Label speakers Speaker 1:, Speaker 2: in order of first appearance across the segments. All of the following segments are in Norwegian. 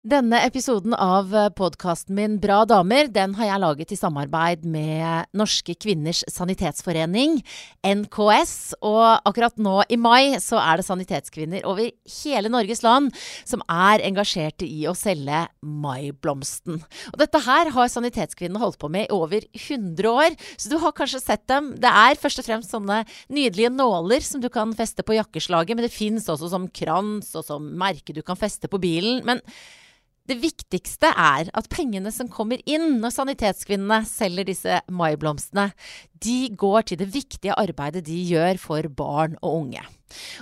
Speaker 1: Denne episoden av podkasten min Bra damer, den har jeg laget i samarbeid med Norske kvinners sanitetsforening, NKS. Og akkurat nå i mai så er det sanitetskvinner over hele Norges land som er engasjerte i å selge maiblomsten. Og dette her har sanitetskvinnene holdt på med i over 100 år, så du har kanskje sett dem. Det er først og fremst sånne nydelige nåler som du kan feste på jakkeslaget, men det fins også som krans og som merke du kan feste på bilen. men det viktigste er at pengene som kommer inn når Sanitetskvinnene selger disse maiblomstene, de går til det viktige arbeidet de gjør for barn og unge.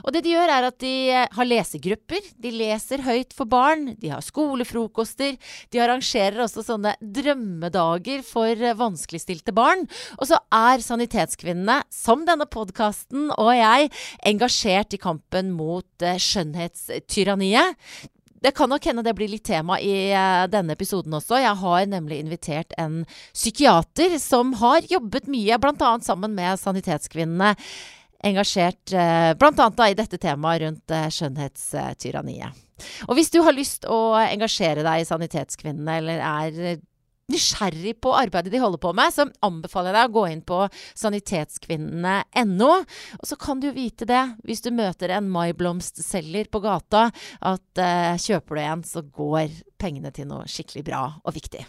Speaker 1: Og det de gjør, er at de har lesegrupper. De leser høyt for barn. De har skolefrokoster. De arrangerer også sånne drømmedager for vanskeligstilte barn. Og så er Sanitetskvinnene, som denne podkasten og jeg, engasjert i kampen mot eh, skjønnhetstyranniet. Det kan nok hende det blir litt tema i uh, denne episoden også. Jeg har nemlig invitert en psykiater som har jobbet mye, bl.a. sammen med Sanitetskvinnene. Engasjert uh, bl.a. i dette temaet rundt uh, skjønnhetstyranniet. Og hvis du har lyst å engasjere deg i Sanitetskvinnene, eller er nysgjerrig på arbeidet de holder på med, så anbefaler jeg deg å gå inn på sanitetskvinnene.no. Og så kan du vite det, hvis du møter en maiblomstselger på gata, at eh, kjøper du en, så går pengene til noe skikkelig bra og viktig.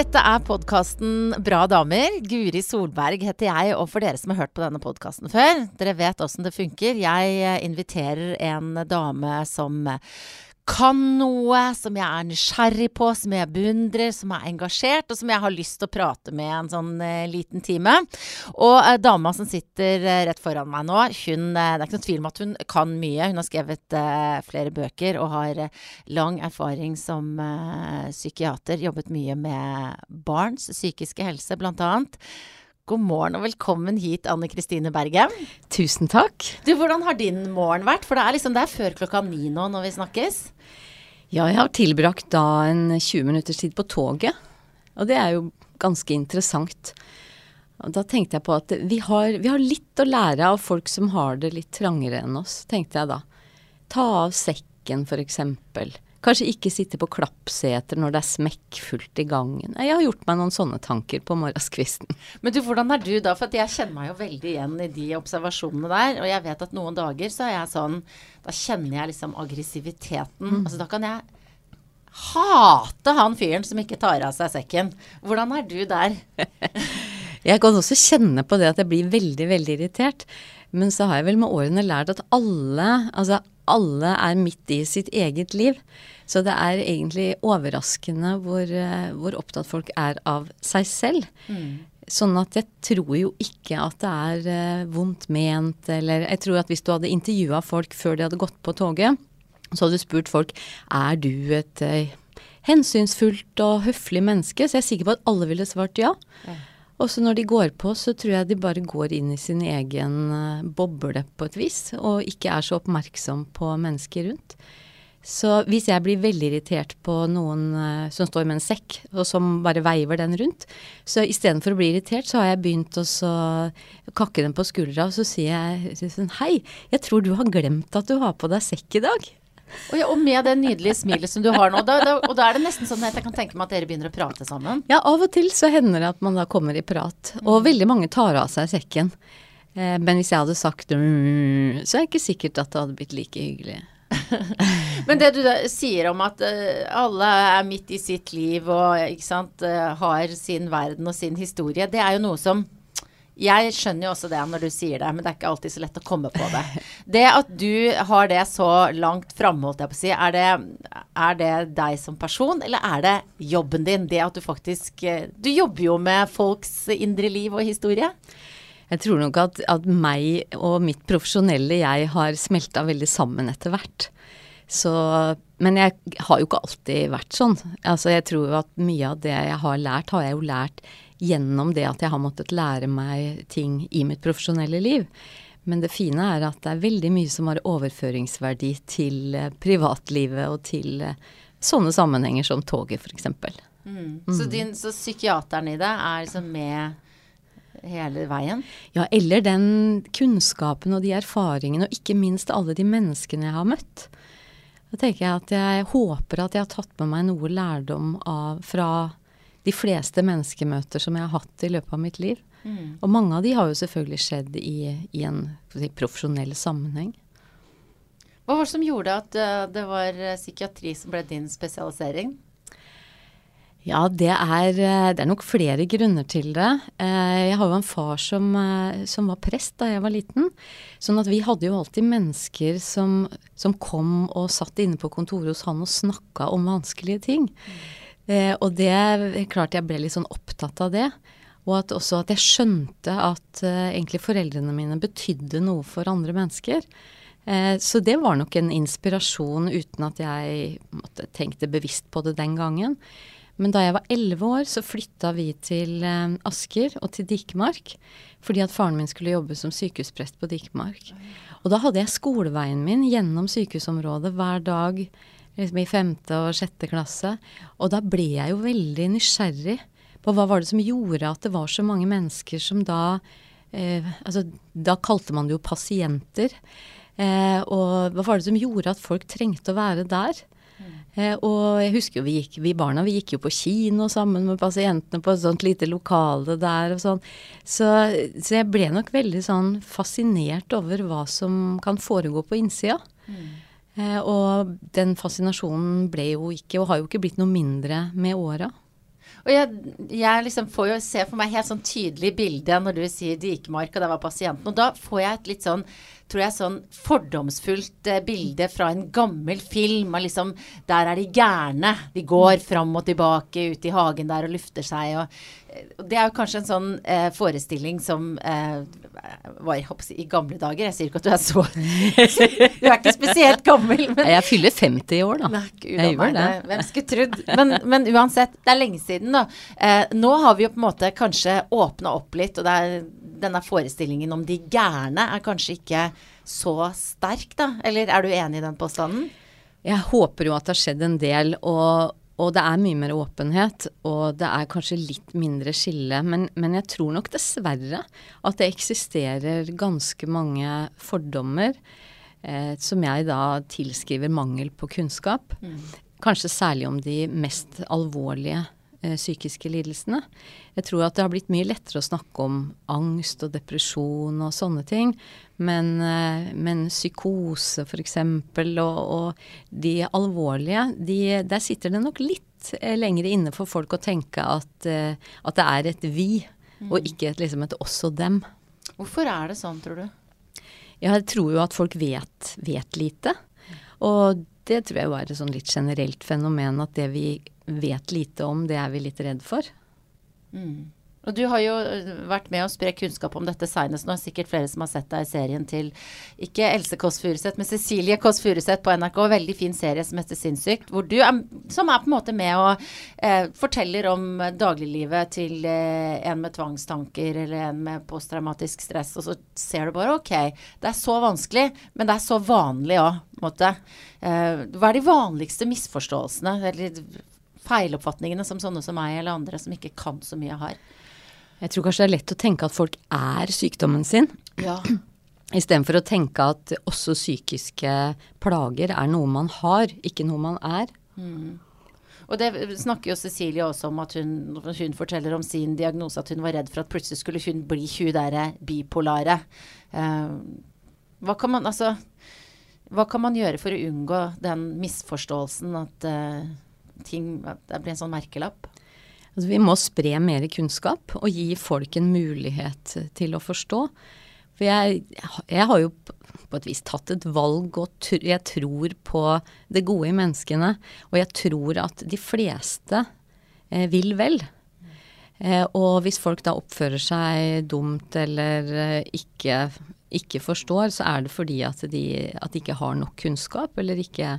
Speaker 1: Dette er podkasten Bra damer. Guri Solberg heter jeg, og for dere som har hørt på denne podkasten før, dere vet åssen det funker. Jeg inviterer en dame som kan noe, som jeg er nysgjerrig på, som jeg beundrer, som er engasjert, og som jeg har lyst til å prate med en sånn eh, liten time. Og eh, dama som sitter eh, rett foran meg nå, hun, det er ikke noe tvil om at hun kan mye. Hun har skrevet flere bøker og har lang erfaring som psykiater. Jobbet mye med barns psykiske helse, blant annet. God morgen og velkommen hit, Anne Kristine Bergem.
Speaker 2: Tusen takk.
Speaker 1: Du, Hvordan har din morgen vært? For det er liksom det er før klokka ni nå når vi snakkes.
Speaker 2: Ja, jeg har tilbrakt da en 20 minutters tid på toget. Og det er jo ganske interessant. Og da tenkte jeg på at vi har, vi har litt å lære av folk som har det litt trangere enn oss, tenkte jeg da. Ta av sekken, for eksempel. Kanskje ikke sitte på klappseter når det er smekkfullt i gangen. Jeg har gjort meg noen sånne tanker på morgenskvisten.
Speaker 1: Men du, hvordan er du da? For jeg kjenner meg jo veldig igjen i de observasjonene der. Og jeg vet at noen dager så er jeg sånn Da kjenner jeg liksom aggressiviteten. Mm. Altså da kan jeg hate han fyren som ikke tar av seg sekken. Hvordan er du der?
Speaker 2: jeg kan også kjenne på det at jeg blir veldig, veldig irritert. Men så har jeg vel med årene lært at alle, altså alle er midt i sitt eget liv. Så det er egentlig overraskende hvor, eh, hvor opptatt folk er av seg selv. Mm. Sånn at jeg tror jo ikke at det er uh, vondt ment, eller Jeg tror at hvis du hadde intervjua folk før de hadde gått på toget, så hadde du spurt folk er du et uh, hensynsfullt og høflig menneske, så jeg er sikker på at alle ville svart ja. ja. Og så når de går på, så tror jeg de bare går inn i sin egen uh, boble på et vis, og ikke er så oppmerksom på mennesker rundt. Så hvis jeg blir veldig irritert på noen uh, som står med en sekk, og som bare veiver den rundt, så istedenfor å bli irritert, så har jeg begynt å kakke den på skuldra, og så sier jeg sånn Hei, jeg tror du har glemt at du har på deg sekk i dag.
Speaker 1: Og, ja, og med det nydelige smilet som du har nå, da, da, og da er det nesten sånn at jeg kan tenke meg at dere begynner å prate sammen?
Speaker 2: Ja, av og til så hender det at man da kommer i prat. Og mm. veldig mange tar av seg sekken. Eh, men hvis jeg hadde sagt mm, så er det ikke sikkert at det hadde blitt like hyggelig.
Speaker 1: Men det du sier om at uh, alle er midt i sitt liv og sant, uh, har sin verden og sin historie, det er jo noe som jeg skjønner jo også det når du sier det, men det er ikke alltid så lett å komme på det. Det at du har det så langt framme, holdt jeg på å si, er det, er det, deg som person, eller er det jobben din? Det at du faktisk Du jobber jo med folks indre liv og historie.
Speaker 2: Jeg tror nok at, at meg og mitt profesjonelle jeg har smelta veldig sammen etter hvert. Så, men jeg har jo ikke alltid vært sånn. Altså jeg tror at mye av det jeg har lært, har jeg jo lært gjennom det at jeg har måttet lære meg ting i mitt profesjonelle liv. Men det fine er at det er veldig mye som har overføringsverdi til eh, privatlivet og til eh, sånne sammenhenger som toget, f.eks. Mm.
Speaker 1: Mm. Så, din, så psykiateren i deg er liksom med hele veien?
Speaker 2: Ja, eller den kunnskapen og de erfaringene, og ikke minst alle de menneskene jeg har møtt. Da tenker jeg at jeg håper at jeg har tatt med meg noe lærdom av, fra de fleste menneskemøter som jeg har hatt i løpet av mitt liv. Mm. Og mange av de har jo selvfølgelig skjedd i, i en si, profesjonell sammenheng.
Speaker 1: Hva var det som gjorde at uh, det var uh, psykiatri som ble din spesialisering?
Speaker 2: Ja, det er, eh, det er, nok flere grunner til det. Jeg har jo en far som, som, var prest da jeg var liten. Sånn at vi hadde jo alltid mennesker som, som kom og satt inne på kontoret hos han og snakka om vanskelige ting. Mm. Eh, og det klart jeg ble litt sånn opptatt av det. Og at også at jeg skjønte at eh, egentlig foreldrene mine betydde noe for andre mennesker. Eh, så det var nok en inspirasjon uten at jeg måtte, tenkte bevisst på det den gangen. Men da jeg var elleve år, så flytta vi til eh, Asker og til Dikmark. Fordi at faren min skulle jobbe som sykehusprest på Dikmark. Og da hadde jeg skoleveien min gjennom sykehusområdet hver dag liksom i femte og sjette klasse. Og da ble jeg jo veldig nysgjerrig på hva var det som gjorde at det var så mange mennesker som da eh, Altså, da kalte man det jo pasienter. Eh, og hva var det som gjorde at folk trengte å være der? Eh, og jeg husker jo vi gikk, vi barna vi gikk jo på kino sammen med pasientene på et sånt lite lokale der og sånn. Så, så jeg ble nok veldig sånn fascinert over hva som kan foregå på innsida. Mm. Eh, og den fascinasjonen ble jo ikke, og har jo ikke blitt noe mindre med åra.
Speaker 1: Og jeg, jeg liksom får jo se for meg helt sånn tydelig bilde når du sier Dikemark, og der var pasienten. Og da får jeg et litt sånn tror jeg, sånn fordomsfullt eh, bilde fra en gammel film. Og liksom, der er de gærne. De går fram og tilbake ut i hagen der og lufter seg. Og, eh, og det er jo kanskje en sånn eh, forestilling som eh, var i gamle dager. Jeg sier ikke at du er så Du er ikke spesielt gammel.
Speaker 2: Men, jeg fyller 50 i år, da.
Speaker 1: Nei, Gud, jeg gjør det. Hvem skulle trodd. Men, men, uansett, det er lenge siden, da. Eh, nå har vi jo på en måte kanskje åpna opp litt, og det er denne forestillingen om de gærne er kanskje ikke så sterk, da? Eller er du enig i den påstanden?
Speaker 2: Jeg håper jo at det har skjedd en del, og, og det er mye mer åpenhet. Og det er kanskje litt mindre skille. Men, men, jeg tror nok dessverre at det eksisterer ganske mange fordommer eh, som jeg da tilskriver mangel på kunnskap. Mm. Kanskje særlig om de mest alvorlige eh, psykiske lidelsene. Jeg tror at det har blitt mye lettere å snakke om angst og depresjon og sånne ting. Men, eh, men psykose f.eks. Og, og de alvorlige, de, der sitter det nok litt eh, lenger inne for folk å tenke at, eh, at det er et vi, mm. og ikke et, liksom et oss og dem.
Speaker 1: Hvorfor er det sånn, tror du?
Speaker 2: Jeg tror jo at folk vet, vet lite. Og det tror jeg var et sånn litt generelt fenomen at det vi vet lite om, det er vi litt redd for.
Speaker 1: Mm. Og du har jo øh, vært med å spre kunnskap om dette seinest. Nå er sikkert flere som har sett deg i serien til ikke Else Kåss Furuseth, men Cecilie Kåss Furuseth på NRK. Veldig fin serie som heter Sinnssykt. Hvor du er, som er på en måte med og eh, forteller om dagliglivet til eh, en med tvangstanker eller en med posttraumatisk stress. Og så ser du bare OK, det er så vanskelig, men det er så vanlig òg, måte. Eh, hva er de vanligste misforståelsene? eller feiloppfatningene som sånne som meg eller andre som ikke kan så mye, har.
Speaker 2: Jeg tror kanskje det er lett å tenke at folk er sykdommen sin.
Speaker 1: Ja.
Speaker 2: Istedenfor å tenke at også psykiske plager er noe man har, ikke noe man er.
Speaker 1: Mm. Og det snakker jo Cecilie også om at hun, hun forteller om sin diagnose, at hun var redd for at plutselig skulle hun bli hun derre bipolare. Uh, hva kan man altså Hva kan man gjøre for å unngå den misforståelsen at uh, ting Det blir en sånn merkelapp?
Speaker 2: Altså, vi må spre mer kunnskap og gi folk en mulighet til å forstå. For jeg, jeg har jo på et vis tatt et valg, og jeg tror på det gode i menneskene. Og jeg tror at de fleste eh, vil vel. Eh, og hvis folk da oppfører seg dumt eller eh, ikke, ikke, forstår, så er det fordi at de, at de ikke har nok kunnskap, eller ikke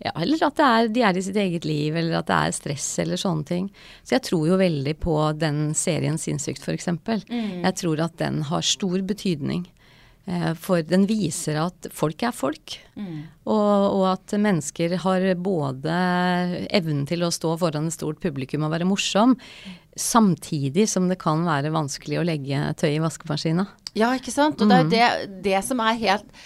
Speaker 2: ja, eller at er, de er i sitt eget liv, eller at det er stress eller sånne ting. Så jeg tror jo veldig på den serien Sinnssykt, f.eks. Mm. Jeg tror at den har stor betydning. Eh, for den viser at folk er folk. Mm. Og, og, at mennesker har både evnen til å stå foran et stort publikum og være morsom, samtidig som det kan være vanskelig å legge tøy i vaskemaskina.
Speaker 1: Ja, ikke sant. Og det er jo mm. det, det som er helt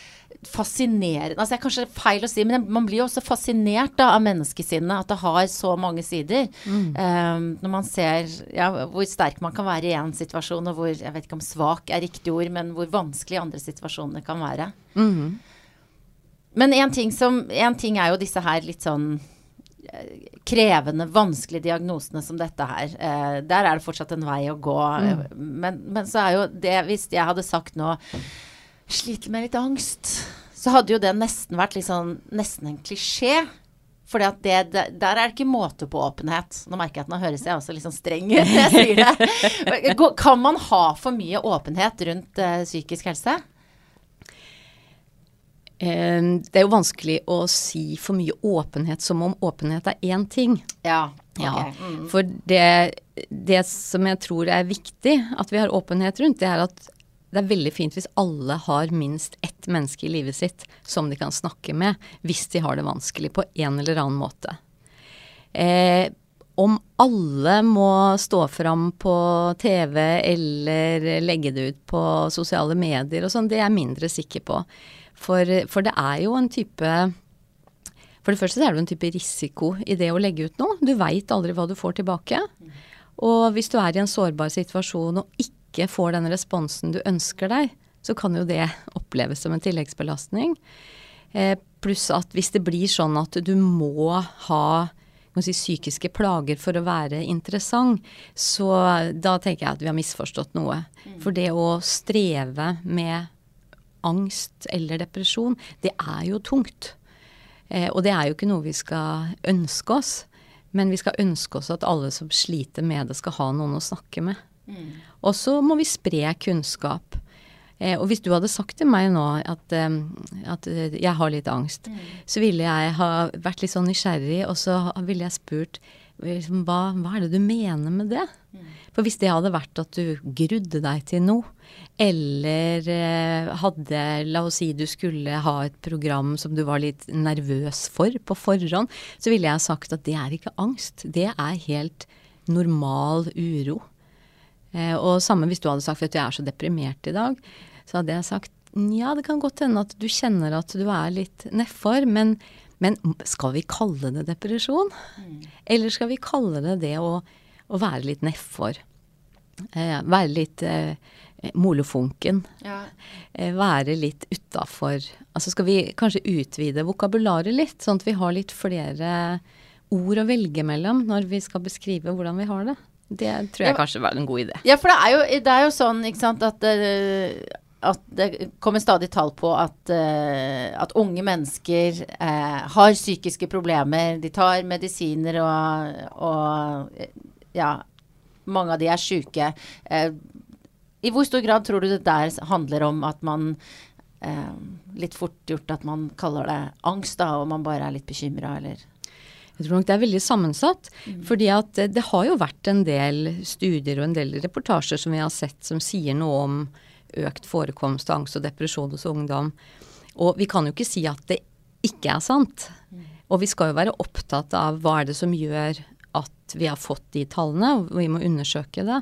Speaker 1: fascinerende altså det er kanskje feil å si, men man blir jo også fascinert da, av menneskesinnet. At det har så mange sider. Mm. Um, når man ser ja, hvor sterk man kan være i én situasjon, og hvor Jeg vet ikke om svak er riktig ord, men hvor vanskelig andre situasjoner kan være. Mm. Men én ting, en ting er jo disse her litt sånn eh, krevende, vanskelige diagnosene som dette her. Eh, der er det fortsatt en vei å gå. Mm. Men, men, så er jo det Hvis jeg hadde sagt nå sliter med litt angst, så hadde jo det nesten vært liksom, nesten en klisjé. For der er det ikke måte på åpenhet. Nå merker jeg at nå høres jeg også litt sånn streng ut når jeg sier det. Kan man ha for mye åpenhet rundt uh, psykisk helse?
Speaker 2: Det er jo vanskelig å si for mye åpenhet som om åpenhet er én ting.
Speaker 1: Ja,
Speaker 2: okay. ja mm. For det, det, som jeg tror er viktig at vi har åpenhet rundt, det er at det er veldig fint hvis alle har minst ett menneske i livet sitt som de kan snakke med hvis de har det vanskelig på en eller annen måte. Eh, om alle må stå fram på TV eller legge det ut på sosiale medier og sånn, det er jeg mindre sikker på. For, for, det er jo en type For det første er det en type risiko i det å legge ut noe. Du veit aldri hva du får tilbake. Og hvis du er i en sårbar situasjon og ikke ikke får den responsen du ønsker deg, så kan jo det oppleves som en tilleggsbelastning. Eh, pluss at hvis det blir sånn at du må ha si, psykiske plager for å være interessant, så da tenker jeg at vi har misforstått noe. Mm. For det å streve med angst eller depresjon, det er jo tungt. Eh, og det er jo ikke noe vi skal ønske oss. Men vi skal ønske oss at alle som sliter med det, skal ha noen å snakke med. Mm. Og så må vi spre kunnskap. Eh, og hvis du hadde sagt til meg nå at, eh, at eh, jeg har litt angst, mm. så ville jeg ha vært litt sånn nysgjerrig, og så ville jeg spurt liksom, hva, hva, er det du mener med det? Mm. For hvis det hadde vært at du grudde deg til noe, eller eh, hadde La oss si du skulle ha et program som du var litt nervøs for på forhånd, så ville jeg sagt at det er ikke angst. Det er helt normal uro. Eh, og samme hvis du hadde sagt at jeg er så deprimert i dag, så hadde jeg sagt ja, det kan godt hende at du kjenner at du er litt nedfor, men, men skal vi kalle det depresjon? Mm. Eller skal vi kalle det det å, å være litt nedfor? Eh, være litt eh, molefonken. Ja. Eh, være litt utafor. Altså skal vi kanskje utvide vokabularet litt, sånn at vi har litt flere ord å velge mellom når vi skal beskrive hvordan vi har det. Det tror jeg ja, kanskje var en god idé.
Speaker 1: Ja, for det er jo, det er jo sånn, sant, at, uh, at det kommer stadig tall på at, uh, at unge mennesker uh, har psykiske problemer. De tar medisiner og, og Ja, mange av de er sjuke. I hvor stor grad tror du det der handler om at man Litt fort gjort at man kaller det angst, da, og man bare er litt bekymra, eller?
Speaker 2: Jeg tror nok det er veldig sammensatt. Mm. fordi at det, det har jo vært en del studier og en del reportasjer som vi har sett som sier noe om økt forekomst av angst og depresjon hos ungdom. Og vi kan jo ikke si at det ikke er sant. Mm. Og vi skal jo være opptatt av hva er det som gjør at vi har fått de tallene, og vi må undersøke det.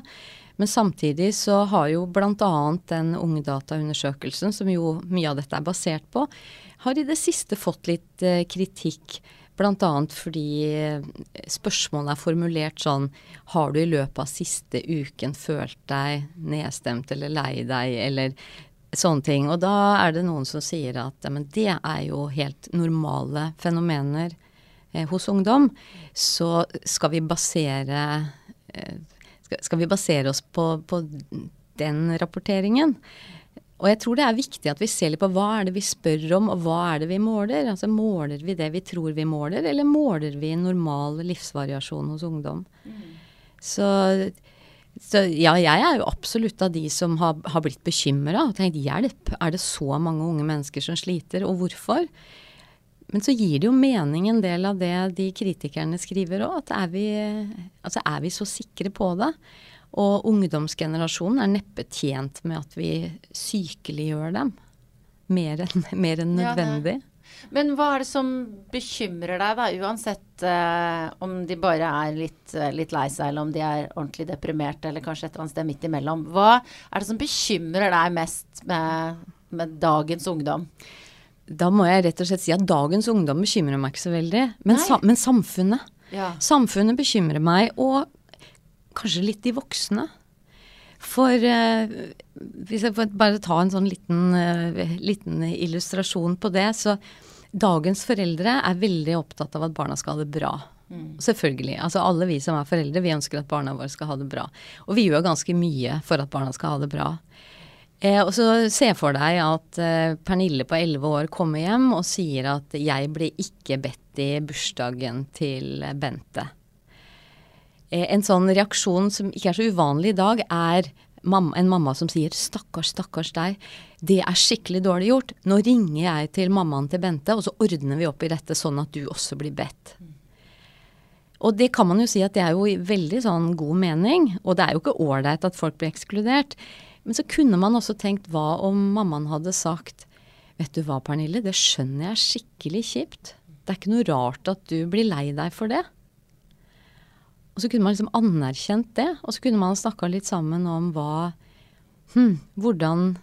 Speaker 2: Men samtidig så har jo bl.a. den Ungdata-undersøkelsen, som jo mye av dette er basert på, har i det siste fått litt eh, kritikk Bl.a. fordi eh, spørsmålet er formulert sånn Har du i løpet av siste uken følt deg nedstemt eller lei deg, eller sånne ting. Og da er det noen som sier at ja, men det er jo helt normale fenomener eh, hos ungdom. Så skal vi basere eh, skal, vi basere oss på, på den rapporteringen. Og jeg tror det er viktig at vi ser litt på hva er det vi spør om, og hva er det vi måler. Altså Måler vi det vi tror vi måler, eller måler vi normal livsvariasjon hos ungdom? Mm. Så, så, ja, jeg er jo absolutt av de som har, har blitt bekymra og tenkt hjelp, er det så mange unge mennesker som sliter, og hvorfor? Men så gir det jo mening en del av det de kritikerne skriver òg, at er vi, altså er vi så sikre på det? Og ungdomsgenerasjonen er neppe tjent med at vi sykeliggjør dem. mer enn, mer enn
Speaker 1: Ja,
Speaker 2: nødvendig.
Speaker 1: Men hva er det som bekymrer deg, da, uansett eh, om de bare er litt, eh, litt lei seg, eller om de er ordentlig deprimerte, eller kanskje et eller annet sted midt imellom. Hva er det som bekymrer deg mest med, med dagens ungdom?
Speaker 2: Da må jeg rett og slett si at dagens ungdom bekymrer meg ikke så veldig. Men,
Speaker 1: Nei.
Speaker 2: sa, men samfunnet.
Speaker 1: Ja.
Speaker 2: Samfunnet bekymrer meg, og kanskje litt de voksne. For eh, hvis jeg får bare ta en sånn liten, eh, liten illustrasjon på det, så dagens foreldre er veldig opptatt av at barna skal ha det bra. Selvfølgelig. Altså alle vi som er foreldre, vi ønsker at barna våre skal ha det bra. Og vi gjør ganske mye for at barna skal ha det bra. Eh, og så se for deg at eh, Pernille på 11 år kommer hjem og sier at 'jeg ble ikke bedt i bursdagen til Bente'. Eh, en sånn reaksjon som ikke er så uvanlig i dag, er mamma, en mamma som sier 'stakkars, stakkars deg', det er skikkelig dårlig gjort. Nå ringer jeg til mammaen til Bente, og så ordner vi opp i dette sånn at du også blir bedt. Og det kan man jo si at det er jo i veldig sånn god mening, og det er jo ikke ålreit at folk blir ekskludert. Men så kunne man også tenkt hva om mammaen hadde sagt Vet du hva, Pernille, det skjønner jeg skikkelig kjipt. Det er ikke noe rart at du blir lei deg for det. Og så kunne man liksom anerkjent det, og så kunne man snakka litt sammen om hva hm, hvordan,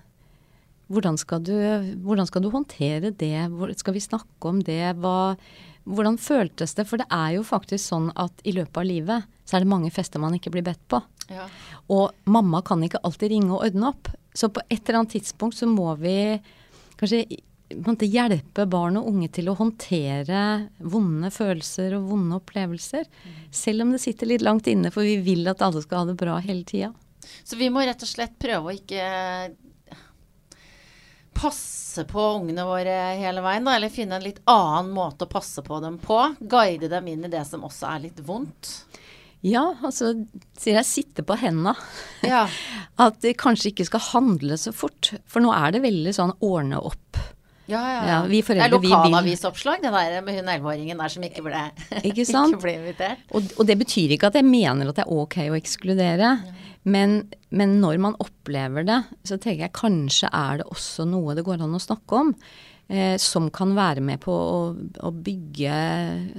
Speaker 2: hvordan, skal du, hvordan skal du håndtere det? Hvor, skal vi snakke om det? Hva, hvordan føltes det? For det er jo faktisk sånn at i løpet av livet så er det mange fester man ikke blir bedt på.
Speaker 1: Ja.
Speaker 2: Og mamma kan ikke alltid ringe og ordne opp. Så på et eller annet tidspunkt så må vi kanskje hjelpe barn og unge til å håndtere vonde følelser og vonde opplevelser. Selv om det sitter litt langt inne, for vi vil at alle skal ha det bra hele tida.
Speaker 1: Så vi må rett og slett prøve å ikke passe på ungene våre hele veien, da. Eller finne en litt annen måte å passe på dem på. Guide dem inn i det som også er litt vondt.
Speaker 2: Ja, altså sier jeg sitte på henda.
Speaker 1: Ja.
Speaker 2: At det kanskje ikke skal handle så fort. For nå er det veldig sånn ordne opp.
Speaker 1: Ja, ja,
Speaker 2: Ja, vi
Speaker 1: det er
Speaker 2: foreldre, vi
Speaker 1: lokalavisoppslag, det der med hun 11-åringen der som ikke ble,
Speaker 2: Ikke sant?
Speaker 1: ikke ble invitert.
Speaker 2: Og, og det betyr ikke at jeg mener at det er ok å ekskludere. Men, men når man opplever det, så tenker jeg kanskje er det også noe det går an å snakke om. Eh, som kan være med på å, å bygge,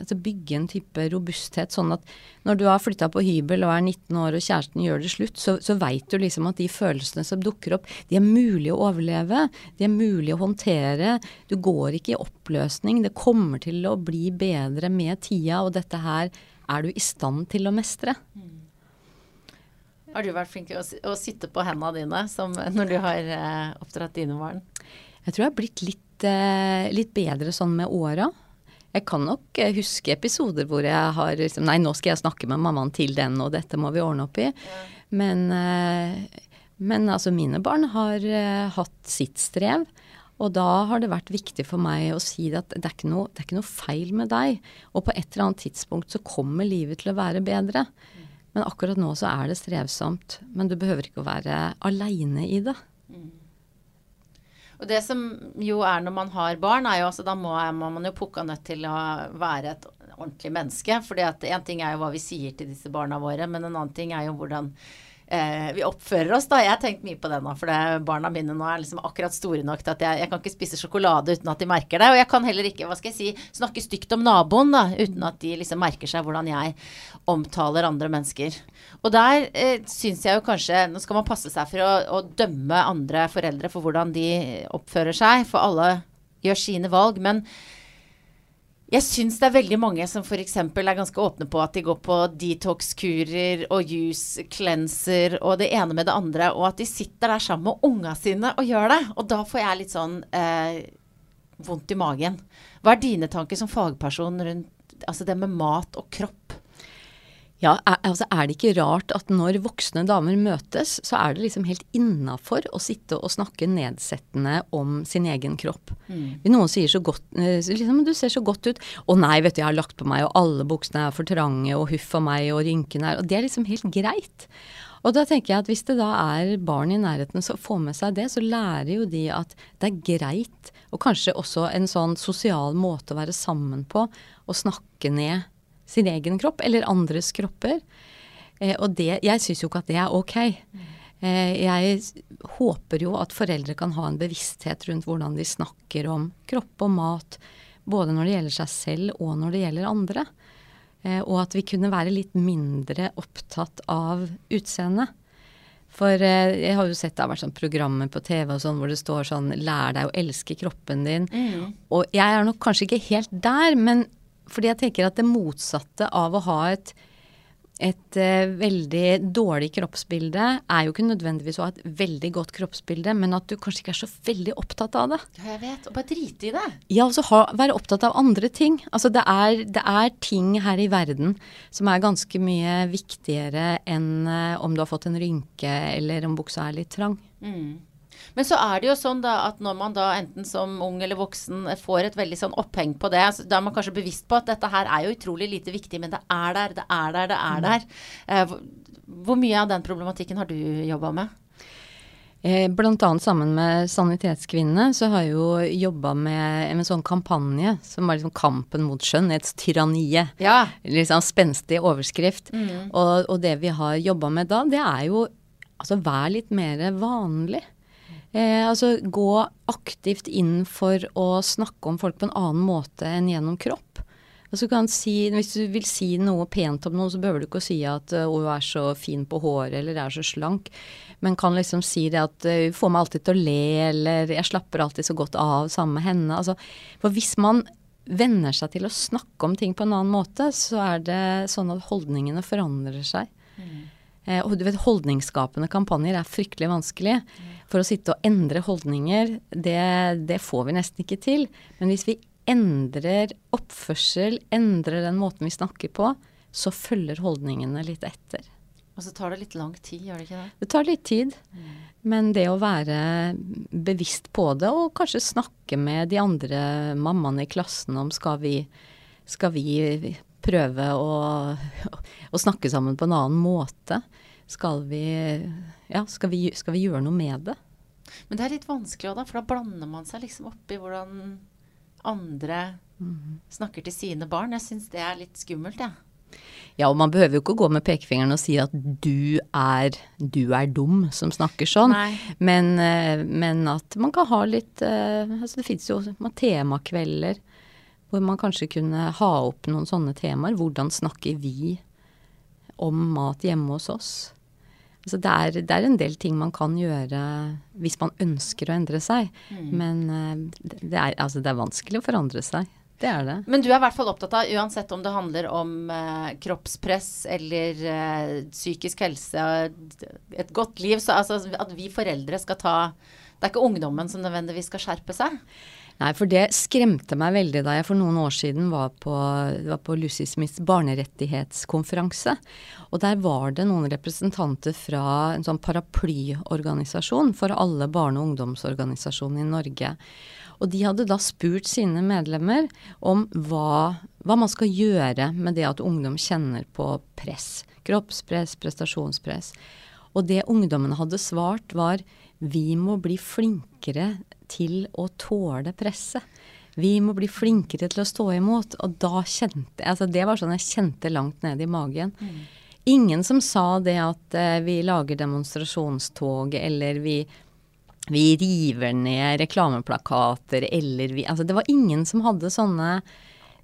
Speaker 2: altså bygge en type robusthet. Sånn at når du har flytta på hybel og er 19 år og kjæresten gjør det slutt, så, så veit du liksom at de følelsene som dukker opp, de er mulig å overleve. De er mulig å håndtere. Du går ikke i oppløsning. Det kommer til å bli bedre med tida, og dette her er du i stand til å mestre.
Speaker 1: Har du vært flink til å, å sitte på hendene dine som, når du har eh, oppdratt dine barn?
Speaker 2: Jeg tror jeg har blitt litt, eh, litt bedre sånn med åra. Jeg kan nok eh, huske episoder hvor jeg har liksom Nei, nå skal jeg snakke med mammaen til den, og dette må vi ordne opp i. Men, eh, men altså, mine barn har eh, hatt sitt strev. Og da har det vært viktig for meg å si at det er, ikke noe, det er ikke noe feil med deg. Og på et eller annet tidspunkt så kommer livet til å være bedre. Men akkurat nå så er det strevsomt. Men du behøver ikke å være aleine i det.
Speaker 1: Og det som jo er når man har barn, er jo altså da må, er man jo pukka nødt til å være et ordentlig menneske. For én ting er jo hva vi sier til disse barna våre, men en annen ting er jo hvordan eh, vi oppfører oss. da. Jeg har tenkt mye på det nå, for det, barna mine nå er liksom akkurat store nok til at jeg, jeg kan ikke spise sjokolade uten at de merker det. Og jeg kan heller ikke hva skal jeg si, snakke stygt om naboen da, uten at de liksom merker seg hvordan jeg omtaler andre mennesker. Og der eh, syns jeg jo kanskje Nå skal man passe seg for å, å dømme andre foreldre for hvordan de oppfører seg, for alle gjør sine valg. Men jeg syns det er veldig mange som f.eks. er ganske åpne på at de går på detox-kurer og juice cleanser og det ene med det andre, og at de sitter der sammen med unga sine og gjør det. Og da får jeg litt sånn eh, vondt i magen. Hva er dine tanker som fagperson rundt altså det med mat og kropp?
Speaker 2: Ja, er, altså er det ikke rart at når voksne damer møtes, så er det liksom helt innafor å sitte og snakke nedsettende om sin egen kropp. Noen sier så godt eh, liksom, 'Du ser så godt ut'. 'Å nei, vet du, jeg har lagt på meg, og alle buksene er for trange', og 'huff a meg', og 'rynkene er' Og det er liksom helt greit. Og da tenker jeg at hvis det da er barn i nærheten som får med seg det, så lærer jo de at det er greit, og kanskje også en sånn sosial måte å være sammen på, å snakke ned sin egen kropp, eller andres kropper. Eh, og det, jeg syns jo ikke at det er ok. Eh, jeg håper jo at foreldre kan ha en bevissthet rundt hvordan de snakker om kropp og mat, både når det gjelder seg selv og når det gjelder andre. Eh, og at vi kunne være litt mindre opptatt av utseendet. For eh, jeg har jo sett det har vært sånn programmer på TV og sånn hvor det står sånn 'lær deg å elske kroppen din'.
Speaker 1: Mm.
Speaker 2: Og jeg er nok kanskje ikke helt der, men fordi jeg tenker at det motsatte av å ha et et uh, veldig dårlig kroppsbilde er jo ikke nødvendigvis å ha et veldig godt kroppsbilde, men at du kanskje ikke er så veldig opptatt av det.
Speaker 1: Ja, jeg vet. Og bare drite i det.
Speaker 2: Ja, og så ha, være opptatt av andre ting. Altså det er, det er ting her i verden som er ganske mye viktigere enn uh, om du har fått en rynke eller om buksa er litt trang.
Speaker 1: Mm. Men så er det jo sånn da at når man da enten som ung eller voksen får et veldig sånn oppheng på det, så da er man kanskje bevisst på at dette her er jo utrolig lite viktig, men det er der, det er der, det er der. Eh, hvor, mye av den problematikken har du jobba med?
Speaker 2: Eh, Blant annet sammen med Sanitetskvinnene så har jeg jo jobba med en sånn kampanje som var liksom kampen mot skjønnhetstyranniet.
Speaker 1: Ja.
Speaker 2: Liksom spenstig overskrift.
Speaker 1: Mm.
Speaker 2: Og, og det vi har jobba med da, det er jo altså vær litt mer vanlig. Eh, altså gå aktivt inn for å snakke om folk på en annen måte enn gjennom kropp. Altså, si, hvis du vil si noe pent om noen, så behøver du ikke å si at uh, hun er så fin på håret eller er så slank. Men kan liksom si det at uh, får meg alltid til å le, eller jeg slapper alltid så godt av sammen med henne. Altså, for hvis man venner seg til å snakke om ting på en annen måte, så er det sånn at holdningene forandrer seg. Eh, og du vet, Holdningsskapende kampanjer er fryktelig vanskelig. For å sitte og endre holdninger, det, det får vi nesten ikke til. Men hvis vi endrer oppførsel, endrer den måten vi snakker på, så følger holdningene litt etter.
Speaker 1: Og så tar det litt lang tid, gjør det ikke det?
Speaker 2: Det tar litt tid, men det å være bevisst på det, og kanskje snakke med de andre mammaene i klassen om skal vi, skal vi prøve å, å snakke sammen på en annen måte? Skal vi, ja, skal vi, skal vi gjøre noe med det?
Speaker 1: Men det er litt vanskelig òg, da, for da blander man seg liksom opp i hvordan andre snakker til sine barn. Jeg syns det er litt skummelt, jeg. Ja.
Speaker 2: Ja, og man behøver jo ikke gå med pekefingeren og si at du er, du er dum som snakker sånn. Men, eh, men at man kan ha litt eh, altså Det fins jo temakvelder hvor man kanskje kunne ha opp noen sånne temaer. Hvordan snakker vi om mat hjemme hos oss? Altså det, er, det er en del ting man kan gjøre hvis man ønsker å endre seg. Men eh, det, det, er, altså det er vanskelig å forandre seg. Det er det.
Speaker 1: Men du er i hvert fall opptatt av, uansett om det handler om eh, kroppspress eller eh, psykisk helse, et godt liv, så altså at vi foreldre skal ta Det er ikke ungdommen som nødvendigvis skal skjerpe seg.
Speaker 2: Nei, for det skremte meg veldig da jeg for noen år siden var på, var på Lucy Smiths barnerettighetskonferanse. Og der var det noen representanter fra en sånn paraplyorganisasjon for alle barne- og ungdomsorganisasjoner i Norge. Og de hadde da spurt sine medlemmer om hva, hva man skal gjøre med det at ungdom kjenner på press. Kroppspress, prestasjonspress. Og det ungdommene hadde svart var vi må bli flinkere til å tåle presset. Vi må bli flinkere til å stå imot. Og da kjente altså Det var sånn jeg kjente langt ned i magen. Ingen som sa det at eh, vi lager demonstrasjonstog, eller vi, vi river ned reklameplakater, eller vi Altså det var ingen som hadde sånne,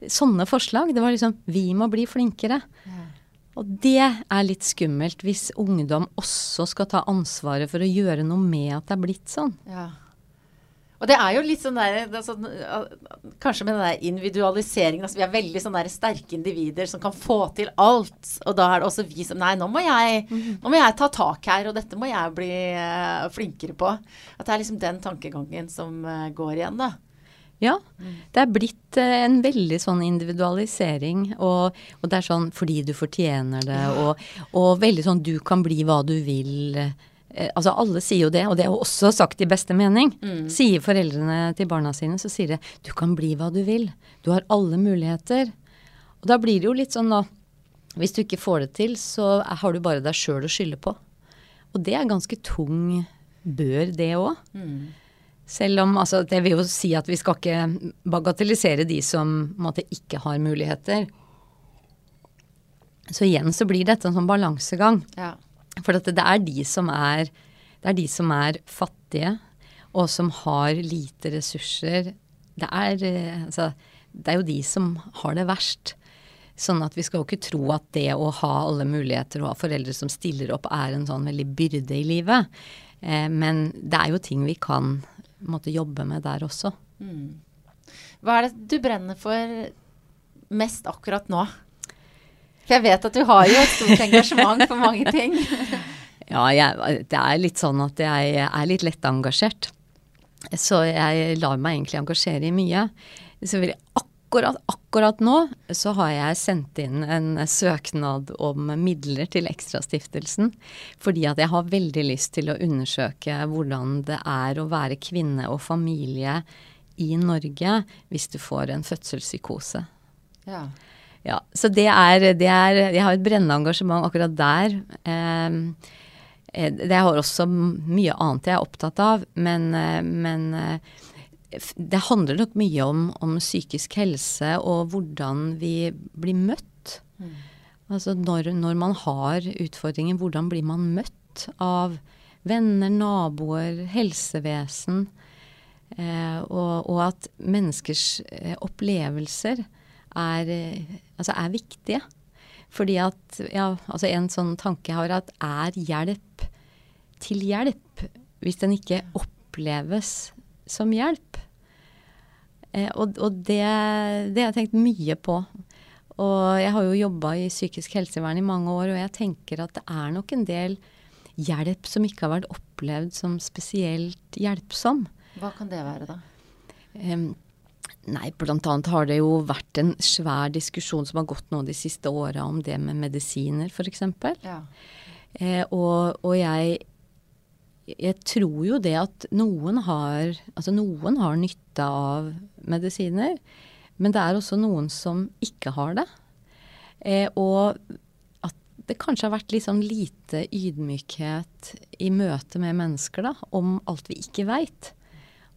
Speaker 2: sånne forslag. Det var liksom Vi må bli flinkere. Og det er litt skummelt hvis ungdom også skal ta ansvaret for å gjøre noe med at det er blitt sånn.
Speaker 1: Ja. Og det er jo litt sånn der, det uh, Kanskje med den der individualiseringen. Altså vi er veldig sånn der sterke individer som kan få til alt. Og da er det også vi som Nei, nå må jeg, nå må jeg ta tak her, og dette må jeg bli uh, flinkere på. At det er liksom den tankegangen som uh, går igjen, da.
Speaker 2: Ja, det er blitt eh, en veldig sånn individualisering, og, og det er sånn fordi du fortjener det, og, og veldig sånn du kan bli hva du vil. Eh, altså alle sier jo det, og det er jo også sagt i beste mening. Sier foreldrene til barna sine, så sier de du kan bli hva du vil. Du har alle muligheter. Og da blir det jo litt sånn da, hvis du ikke får det til, så har du bare deg sjøl å skylde på. Og det er ganske tung bør, det òg. Selv om altså, det vil jo si at vi skal ikke bagatellisere de som måte ikke har muligheter. Så igjen så blir dette en sånn balansegang.
Speaker 1: Ja.
Speaker 2: For det er de er det er de som er fattige, og som har lite ressurser. Det er, eh, altså, det er jo de som har det verst. Sånn at vi skal jo ikke tro at det å ha alle muligheter og ha foreldre som stiller opp, er en sånn veldig byrde i livet. Eh, men det er jo ting vi kan måtte jobbe med der også. Mm.
Speaker 1: Hva er det du brenner for mest akkurat nå? For jeg vet at du har jo et stort engasjement for mange ting.
Speaker 2: ja, jeg, det er litt sånn at jeg er litt lettengasjert. Så jeg lar meg egentlig engasjere i mye. Så vil jeg akkurat, akkurat nå så har jeg sendt inn en søknad om midler til Ekstrastiftelsen. Fordi at jeg har veldig lyst til å undersøke hvordan det er å være kvinne og familie i Norge hvis du får en fødselspsykose. Ja. Ja. Så det er, det er, Jeg har et brennende engasjement akkurat der. Eh, det har også mye annet jeg er opptatt av, men, eh, men eh, det handler nok mye om, om, psykisk helse og hvordan vi blir møtt. Mm. Altså når, når, man har utfordringer, hvordan blir man møtt av venner, naboer, helsevesen? Eh, og, og, at menneskers opplevelser er, eh, altså er, viktige. Fordi at ja, altså en sånn tanke jeg har, at er hjelp til hjelp hvis den ikke oppleves som hjelp. Eh, og, og det, det, har jeg tenkt mye på. Og jeg har jo jobba i psykisk helsevern i mange år, og jeg tenker at det er nok en del hjelp som ikke har vært opplevd som spesielt hjelpsom.
Speaker 1: Hva kan det være, da?
Speaker 2: Um, nei, blant annet har det jo vært en svær diskusjon som har gått nå de siste åra om det med medisiner, f.eks. Ja. Eh, og, og jeg jeg tror jo det at noen har, altså noen har nytte av medisiner, men det er også noen som ikke har det. Eh, og at det kanskje har vært litt sånn lite ydmykhet i møte med mennesker da, om alt vi ikke veit.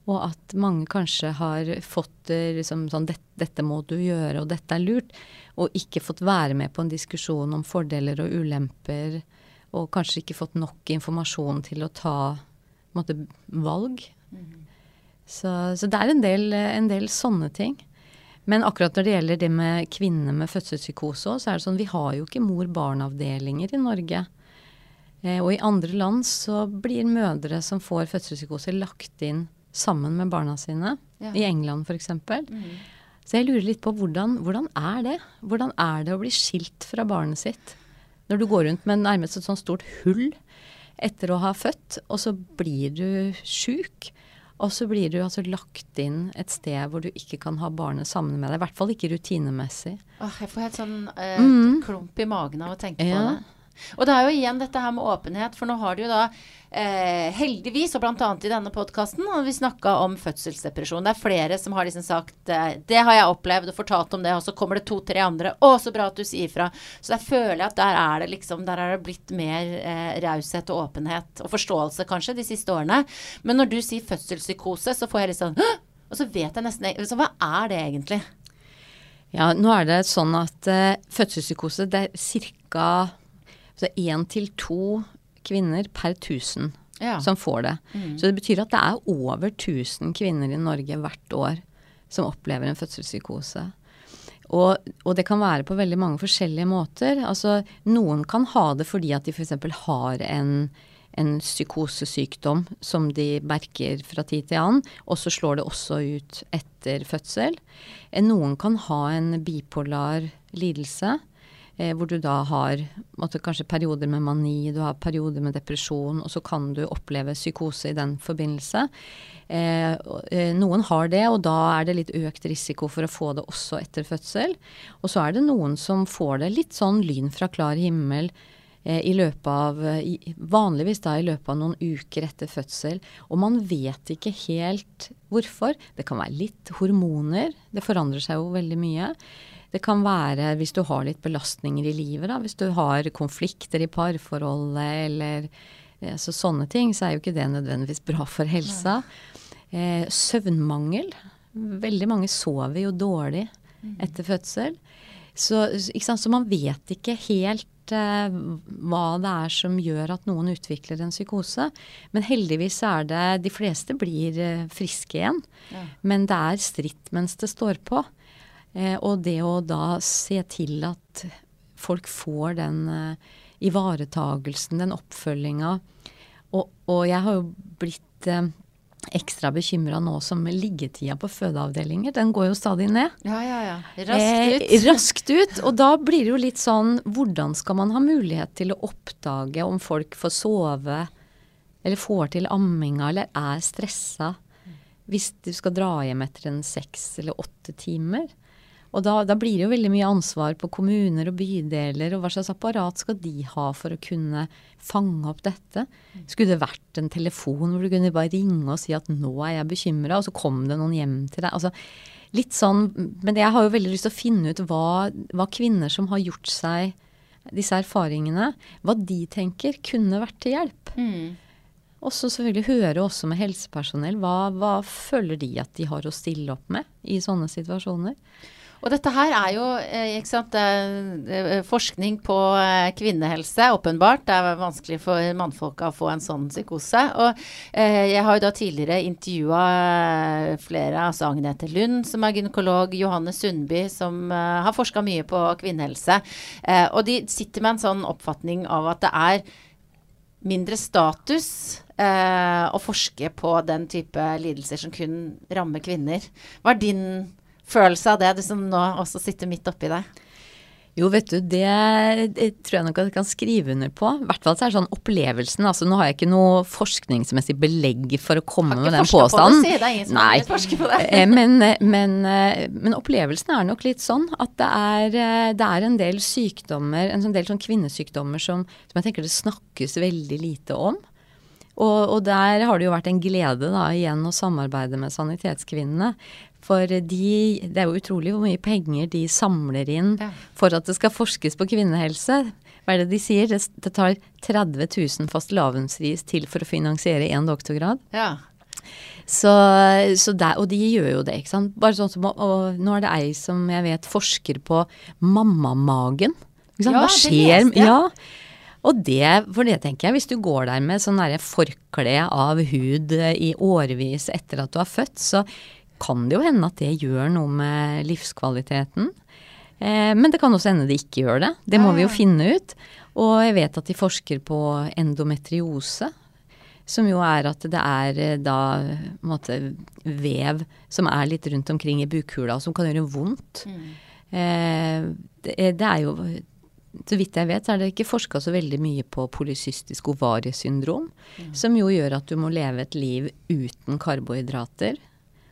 Speaker 2: Og at mange kanskje har fått liksom, sånn dette, dette må du gjøre, og dette er lurt. Og ikke fått være med på en diskusjon om fordeler og ulemper og kanskje ikke fått nok informasjon til å ta måte, valg. Mm. Så, så, det er en del, en del, sånne ting. Men akkurat når det gjelder det med kvinner med fødselspsykose, så er det sånn vi har jo ikke mor-barn-avdelinger i Norge. Eh, og i andre land så blir mødre som får fødselspsykose lagt inn sammen med barna sine. Ja. I England f.eks. Mm. Så jeg lurer litt på hvordan, hvordan er det? Hvordan er det å bli skilt fra barnet sitt? Når du går rundt med nærmest et sånt stort hull etter å ha født, og så blir du sjuk. Og så blir du altså lagt inn et sted hvor du ikke kan ha barnet sammen med deg. I hvert fall ikke rutinemessig.
Speaker 1: Åh, jeg får helt sånn eh, mm. klump i magen av å tenke ja. på det. Og det er jo igjen dette her med åpenhet, for nå har du jo da eh, heldigvis, og bl.a. i denne podkasten, har vi snakka om fødselsdepresjon. Det er flere som har liksom sagt eh, 'Det har jeg opplevd', og fortalt om det, og så kommer det to-tre andre 'Å, så bra at du sier fra'. Så der føler jeg at der er det liksom Der er det blitt mer eh, raushet og åpenhet, og forståelse kanskje, de siste årene. Men når du sier fødselspsykose, så får jeg litt sånn Og så vet jeg nesten så Hva er det egentlig?
Speaker 2: Ja, nå er det sånn at eh, fødselspsykose det er ca. Én til to kvinner per 1000 ja. som får det. Mm. Så det betyr at det er over 1000 kvinner i Norge hvert år som opplever en fødselspsykose. Og, og, det kan være på veldig mange forskjellige måter. Altså, noen kan ha det fordi at de f.eks. har en, en psykosesykdom som de merker fra tid til annen, og så slår det også ut etter fødsel. Noen kan ha en bipolar lidelse eh, hvor du da har måtte, kanskje perioder med mani, du har perioder med depresjon, og så kan du oppleve psykose i den forbindelse. Eh, eh, noen har det, og da er det litt økt risiko for å få det også etter fødsel. Og så er det noen som får det litt sånn lyn fra klar himmel eh, i løpet av Vanligvis da i løpet av noen uker etter fødsel. Og man vet ikke helt hvorfor. Det kan være litt hormoner. Det forandrer seg jo veldig mye. Det kan være hvis du har litt belastninger i livet, da. Hvis du har konflikter i parforholdet eller så sånne ting, så er jo ikke det nødvendigvis bra for helsa. Eh, søvnmangel. Veldig mange sover jo dårlig etter fødsel. Så, så man vet ikke helt eh, hva det er som gjør at noen utvikler en psykose. Men heldigvis er det De fleste blir eh, friske igjen. Ja. Men det er stritt mens det står på. Eh, og det å da se til at folk får den eh, ivaretagelsen, den oppfølginga. Og, og, jeg har jo blitt eh, ekstra bekymra nå som liggetida på fødeavdelinger, den går jo stadig ned.
Speaker 1: Ja, ja, ja. Raskt ut.
Speaker 2: Eh, raskt ut. Og da blir det jo litt sånn Hvordan skal man ha mulighet til å oppdage om folk får sove, eller får til amminga, eller er stressa, hvis du skal dra hjem etter en seks eller åtte timer? Og da, da, blir det jo veldig mye ansvar på kommuner og bydeler, og hva slags apparat skal de ha for å kunne fange opp dette? Skulle det vært en telefon hvor du kunne bare ringe og si at nå er jeg bekymra, og så kom det noen hjem til deg? Altså, litt sånn, Men jeg har jo veldig lyst til å finne ut hva, hva kvinner som har gjort seg disse erfaringene, hva de tenker kunne vært til hjelp. Mm. Og så selvfølgelig høre også med helsepersonell. Hva, hva føler de at de har å stille opp med i sånne situasjoner?
Speaker 1: Og dette her er jo eh, sant, forskning på eh, kvinnehelse, åpenbart. Det er vanskelig for mannfolka å få en sånn psykose. Og eh, jeg har jo da tidligere intervjua flere, altså Agnete Lund, som er gynekolog, Johanne Sundby, som har forska mye på kvinnehelse. og de sitter med en sånn oppfatning av at det er mindre status eh, å forske på den type lidelser som kun rammer kvinner. Hva er din følelse av det, du som nå også sitter midt oppi det?
Speaker 2: Jo, vet du, det, det, tror jeg nok at jeg kan skrive under på. I hvert fall så er det sånn opplevelsen. altså Nå har jeg ikke noe forskningsmessig belegg for å komme med den påstanden.
Speaker 1: På det, det er ingen som Nei. forsker på det.
Speaker 2: Eh, men, men, eh, men, opplevelsen er nok litt sånn at det er, eh, det er en del sykdommer, en sånn del sånn kvinnesykdommer som, som jeg tenker det snakkes veldig lite om. Og, og, der har det jo vært en glede da, igjen å samarbeide med Sanitetskvinnene. For de, det er jo utrolig hvor mye penger de samler inn ja. for at det skal forskes på kvinnehelse. Hva er det de sier? Det, det tar 30 000 fastelavnsris til for å finansiere én doktorgrad.
Speaker 1: Ja.
Speaker 2: Så, så der, og de gjør jo det, ikke sant. Bare sånn som, og nå er det ei som jeg vet forsker på mammamagen.
Speaker 1: Ja, Hva skjer? Det
Speaker 2: ja. Og det, for det tenker jeg, hvis du går der med sånn forkle av hud i årevis etter at du har født, så kan det jo hende at det gjør noe med livskvaliteten. Eh, men det kan også hende det ikke gjør det. Det må vi jo finne ut. Og jeg vet at de forsker på endometriose. Som jo er at det er eh, da måte, vev som er litt rundt omkring i bukhula, som kan gjøre vondt. Mm. Eh, det, det, er jo så vidt jeg vet, så er det ikke forska så veldig mye på polycystisk ovariesyndrom, mm. som jo gjør at du må leve et liv uten karbohydrater.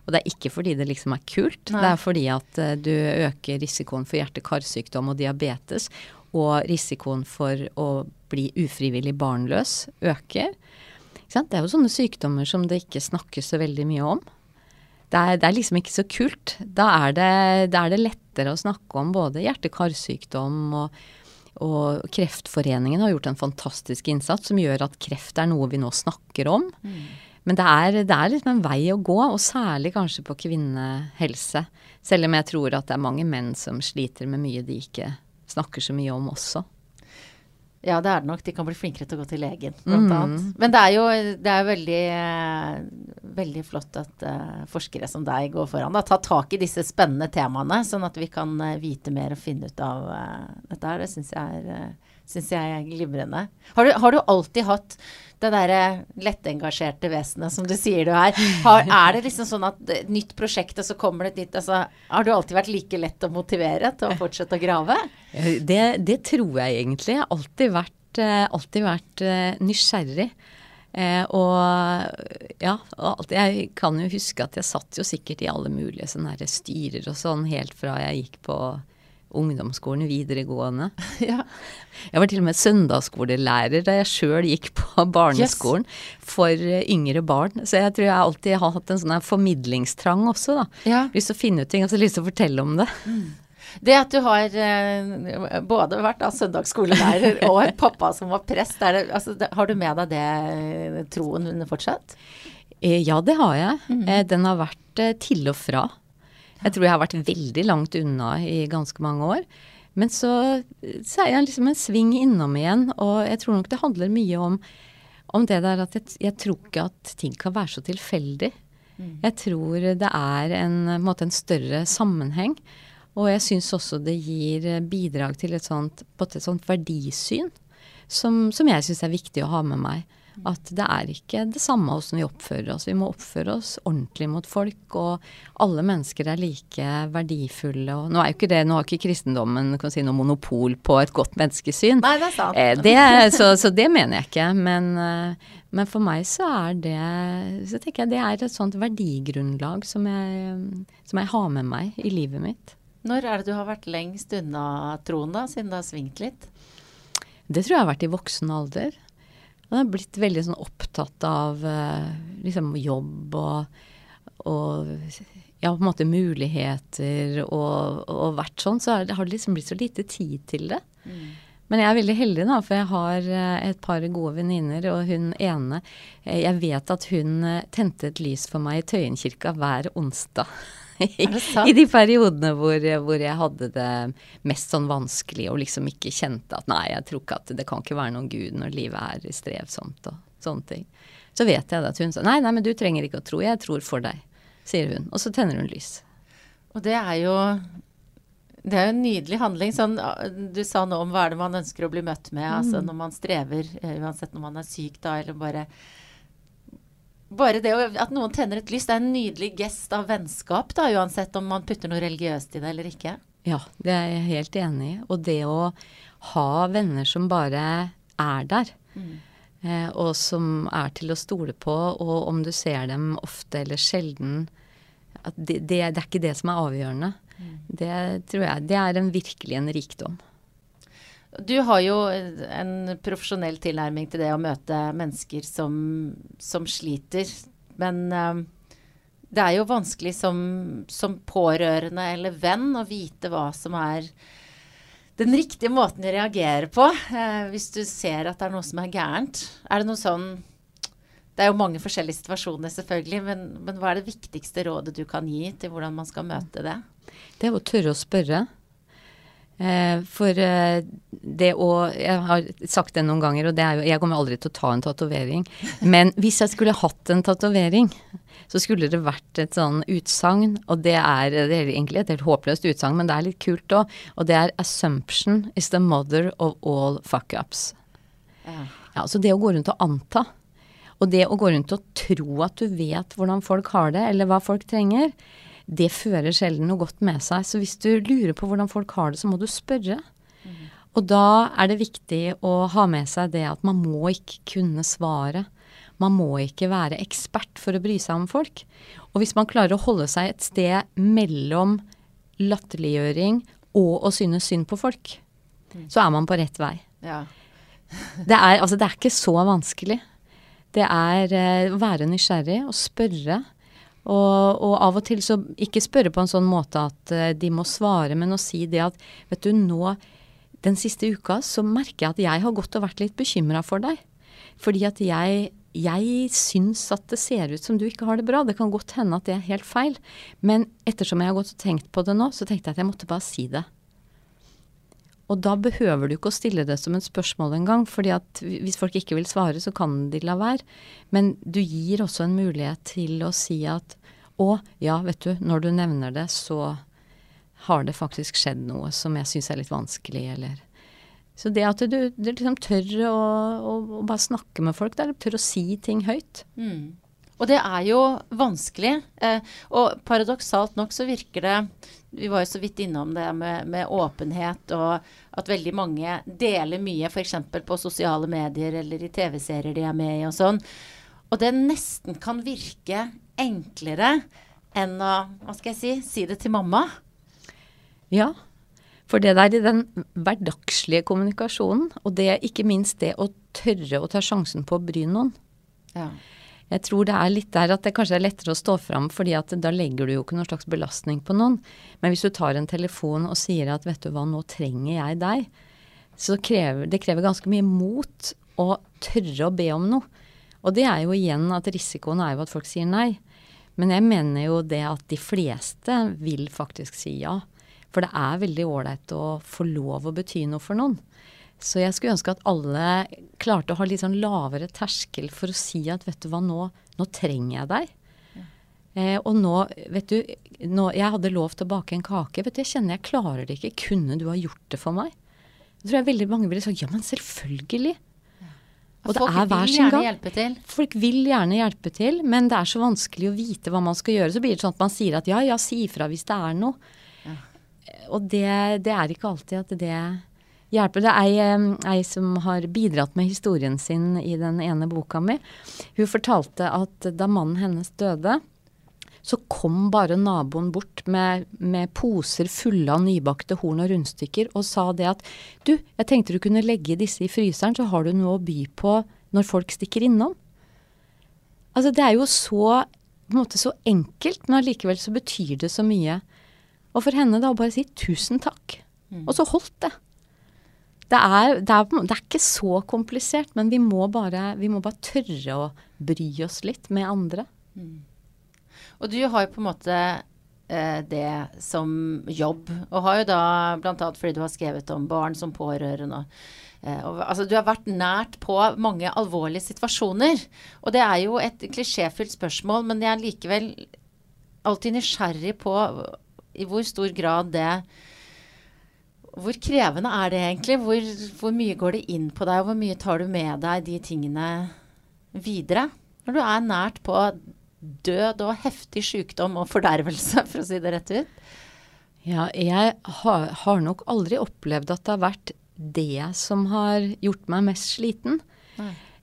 Speaker 2: Og det er ikke fordi det liksom er kult, Nei. det er fordi at uh, du øker risikoen for hjerte-karsykdom og diabetes. Og risikoen for å bli ufrivillig barnløs øker. Det er jo sånne sykdommer som det ikke snakkes så veldig mye om. Det er, det er liksom ikke så kult. Da er, det, da er det lettere å snakke om både hjerte-karsykdom og, og Kreftforeningen har gjort en fantastisk innsats som gjør at kreft er noe vi nå snakker om. Mm. Men det er, det er liksom en vei å gå, og særlig kanskje på kvinnehelse. Selv om jeg tror at det er mange menn som sliter med mye de ikke snakker så mye om også.
Speaker 1: Ja, det er det nok. De kan bli flinkere til å gå til legen, blant mm. annet. Men det er jo det er veldig, veldig flott at uh, forskere som deg går foran. Da. tar tak i disse spennende temaene, sånn at vi kan uh, vite mer og finne ut av uh, dette her. Det syns jeg er syns jeg er glimrende. Har du, har du alltid hatt det derre lettengasjerte vesenet som du sier du er? Har, er det liksom sånn at et nytt prosjekt, og så kommer det et nytt altså, Har du alltid vært like lett å motivere til å fortsette å grave?
Speaker 2: Det, det tror jeg egentlig. Jeg har alltid vært, eh, alltid vært uh, nysgjerrig. Eh, og ja, og jeg kan jo huske at jeg satt jo sikkert i alle mulige sånne styrer og sånn helt fra jeg gikk på ungdomsskolen, videregående. Ja. Jeg var til og med søndagsskolelærer da jeg sjøl gikk på barneskolen yes. for eh, yngre barn. Så jeg tror jeg alltid har hatt en sånn formidlingstrang også, da. Ja. Lyst til å finne ut ting og så lyst til å fortelle om det. Mm.
Speaker 1: Det at du har eh, både vært da, søndagsskolelærer og pappa som var prest, det, altså, det, har du med deg det troen fortsatt?
Speaker 2: Eh, ja, det har jeg. Mm. Eh, den har vært eh, til og fra. Jeg tror jeg har vært veldig langt unna i ganske mange år. Men så, så er jeg liksom en sving innom igjen, og jeg tror nok det handler mye om, om det der at jeg, jeg tror ikke at ting kan være så tilfeldig. Mm. Jeg tror det er en, en, en større sammenheng. Og jeg syns også det gir bidrag til et sånt, et sånt verdisyn som, som jeg syns er viktig å ha med meg. At det er ikke det samme åssen vi oppfører oss. Vi må oppføre oss ordentlig mot folk, og alle mennesker er like verdifulle. Og nå er jo ikke det, nå har ikke kristendommen kan si, noe monopol på et godt menneskesyn.
Speaker 1: Nei, det er sant.
Speaker 2: Eh, det, så, så, det mener jeg ikke. Men, eh, men, for meg så er det så tenker jeg det er et sånt verdigrunnlag som jeg, som jeg har med meg i livet mitt.
Speaker 1: Når er det du har vært lengst unna troen, da, siden det har svingt litt?
Speaker 2: Det tror jeg har vært i voksen alder. Jeg har blitt veldig sånn opptatt av uh, liksom jobb og, og ja, på en måte muligheter og, og vært sånn, så har det liksom blitt så lite tid til det. Mm. Men jeg er veldig heldig, da, for jeg har uh, et par gode venninner, og hun ene uh, Jeg vet at hun tente et lys for meg i Tøyenkirka hver onsdag. I de periodene hvor, hvor, jeg hadde det mest sånn vanskelig og liksom ikke kjente at nei, jeg tror ikke at det kan ikke være noen gud når livet er strevsomt og sånne ting. Så vet jeg at hun sa nei, nei, men du trenger ikke å tro, jeg tror for deg, sier hun. Og så tenner hun lys.
Speaker 1: Og det er jo det er jo en nydelig handling. Sånn, du sa nå om hva er det man ønsker å bli møtt med. Altså mm. Altså når man strever, eh, uansett når man er syk da, eller bare bare det at noen tenner et lys, det er en nydelig gest av vennskap, da, uansett om man putter noe religiøst i det eller ikke.
Speaker 2: Ja, det er jeg helt enig i. Og det å ha venner som bare er der, mm. eh, og som er til å stole på, og om du ser dem ofte eller sjelden det, det, det, er ikke det som er avgjørende. Mm. Det tror jeg det er en, virkelig en rikdom.
Speaker 1: Du har jo en profesjonell tilnærming til det å møte mennesker som, som sliter. Men uh, det er jo vanskelig som, som, pårørende eller venn å vite hva som er den riktige måten å reagere på uh, hvis du ser at det er noe som er gærent. Er det noe sånn Det er jo mange forskjellige situasjoner, selvfølgelig, men, men hva er det viktigste rådet du kan gi til hvordan man skal møte det?
Speaker 2: Det er å tørre å spørre. Eh, for eh, det å Jeg har sagt det noen ganger, og det er jo Jeg kommer aldri til å ta en tatovering. Men hvis jeg skulle hatt en tatovering, så skulle det vært et sånn utsagn, og det er, det er egentlig et helt håpløst utsagn, men det er litt kult òg, og det er 'Assumption is the mother of all fuck-ups'. Ja. ja, Så det å gå rundt og anta, og det å gå rundt og tro at du vet hvordan folk har det, eller hva folk trenger, det fører sjelden noe godt med seg. Så hvis du lurer på hvordan folk har det, så må du spørre. Mm. Og da er det viktig å ha med seg det at man må ikke kunne svaret. Man må ikke være ekspert for å bry seg om folk. Og hvis man klarer å holde seg et sted mellom latterliggjøring og å synes synd på folk, mm. så er man på rett vei. Ja. det, er, altså, det er ikke så vanskelig. Det er eh, å være nysgjerrig og spørre. Og, og, av og til så ikke spørre på en sånn måte at uh, de må svare, men å si det at vet du, nå den siste uka så merker jeg at jeg har gått og vært litt bekymra for deg. Fordi at jeg, jeg syns at det ser ut som du ikke har det bra. Det kan godt hende at det er helt feil. Men ettersom jeg har gått og tenkt på det nå, så tenkte jeg at jeg måtte bare si det. Og da behøver du ikke å stille det som et spørsmål engang, fordi at hvis folk ikke vil svare, så kan de la være. Men du gir også en mulighet til å si at å, ja, vet du, når du nevner det, så har det faktisk skjedd noe som jeg syns er litt vanskelig, eller Så det at du, du liksom tør å, å, å, bare snakke med folk, det er tør å si ting høyt.
Speaker 1: Mm. Og det er jo vanskelig. Eh, og paradoksalt nok så virker det Vi var jo så vidt innom det med, med åpenhet, og at veldig mange deler mye f.eks. på sosiale medier eller i TV-serier de er med i og sånn. Og det nesten kan virke enklere enn å hva skal jeg si, si det til mamma.
Speaker 2: Ja, for det der i den hverdagslige kommunikasjonen, og det ikke minst det å tørre å ta sjansen på å bry noen. Ja. Jeg tror det er litt der at det kanskje er lettere å stå fram, fordi at da legger du jo ikke noen slags belastning på noen. Men hvis du tar en telefon og sier at vet du hva, nå trenger jeg deg, så krever det krever ganske mye mot å tørre å be om noe. Og det er jo igjen at risikoen er jo at folk sier nei. Men jeg mener jo det at de fleste vil faktisk si ja. For det er veldig ålreit å få lov å bety noe for noen. Så jeg skulle ønske at alle klarte å ha litt sånn lavere terskel for å si at vet du hva, nå, nå trenger jeg deg. Eh, og nå, vet du, nå, jeg hadde lov til å bake en kake. vet du, Jeg kjenner jeg klarer det ikke. Kunne du ha gjort det for meg? Jeg tror jeg veldig mange ville sagt ja, men selvfølgelig. Og det
Speaker 1: Folk
Speaker 2: er hver sin gang. Folk vil gjerne hjelpe til, men det er så vanskelig å vite hva man skal gjøre. Så blir det sånn at man sier at ja, ja, si ifra hvis det er noe. Og det, det er ikke alltid at det hjelper. Det er ei, ei som har bidratt med historien sin i den ene boka mi. Hun fortalte at da mannen hennes døde, så kom bare naboen bort med, med poser fulle av nybakte horn og rundstykker og sa det at du, jeg tenkte du kunne legge disse i fryseren, så har du noe å by på når folk stikker innom. Altså det er jo så, på en måte så enkelt, men allikevel så betyr det så mye. Og for henne da å bare si tusen takk. Og så holdt det. Det er, det, er, det er ikke så komplisert, men vi må, bare, vi må bare tørre å bry oss litt med andre.
Speaker 1: Og du har jo på en måte eh, det som jobb, og har jo da bl.a. fordi du har skrevet om barn som pårørende. eh, altså, du har vært nært på mange alvorlige situasjoner. Og det er jo et klisjéfylt spørsmål, men jeg er likevel alltid nysgjerrig på i hvor stor grad det Hvor krevende er det egentlig? Hvor, hvor mye går det inn på deg, og hvor mye tar du med deg de tingene videre? Når du er nært på død og heftig sykdom og fordervelse, for å si det rett ut.
Speaker 2: Ja, jeg har, har nok aldri opplevd at det har vært det som har gjort meg mest sliten.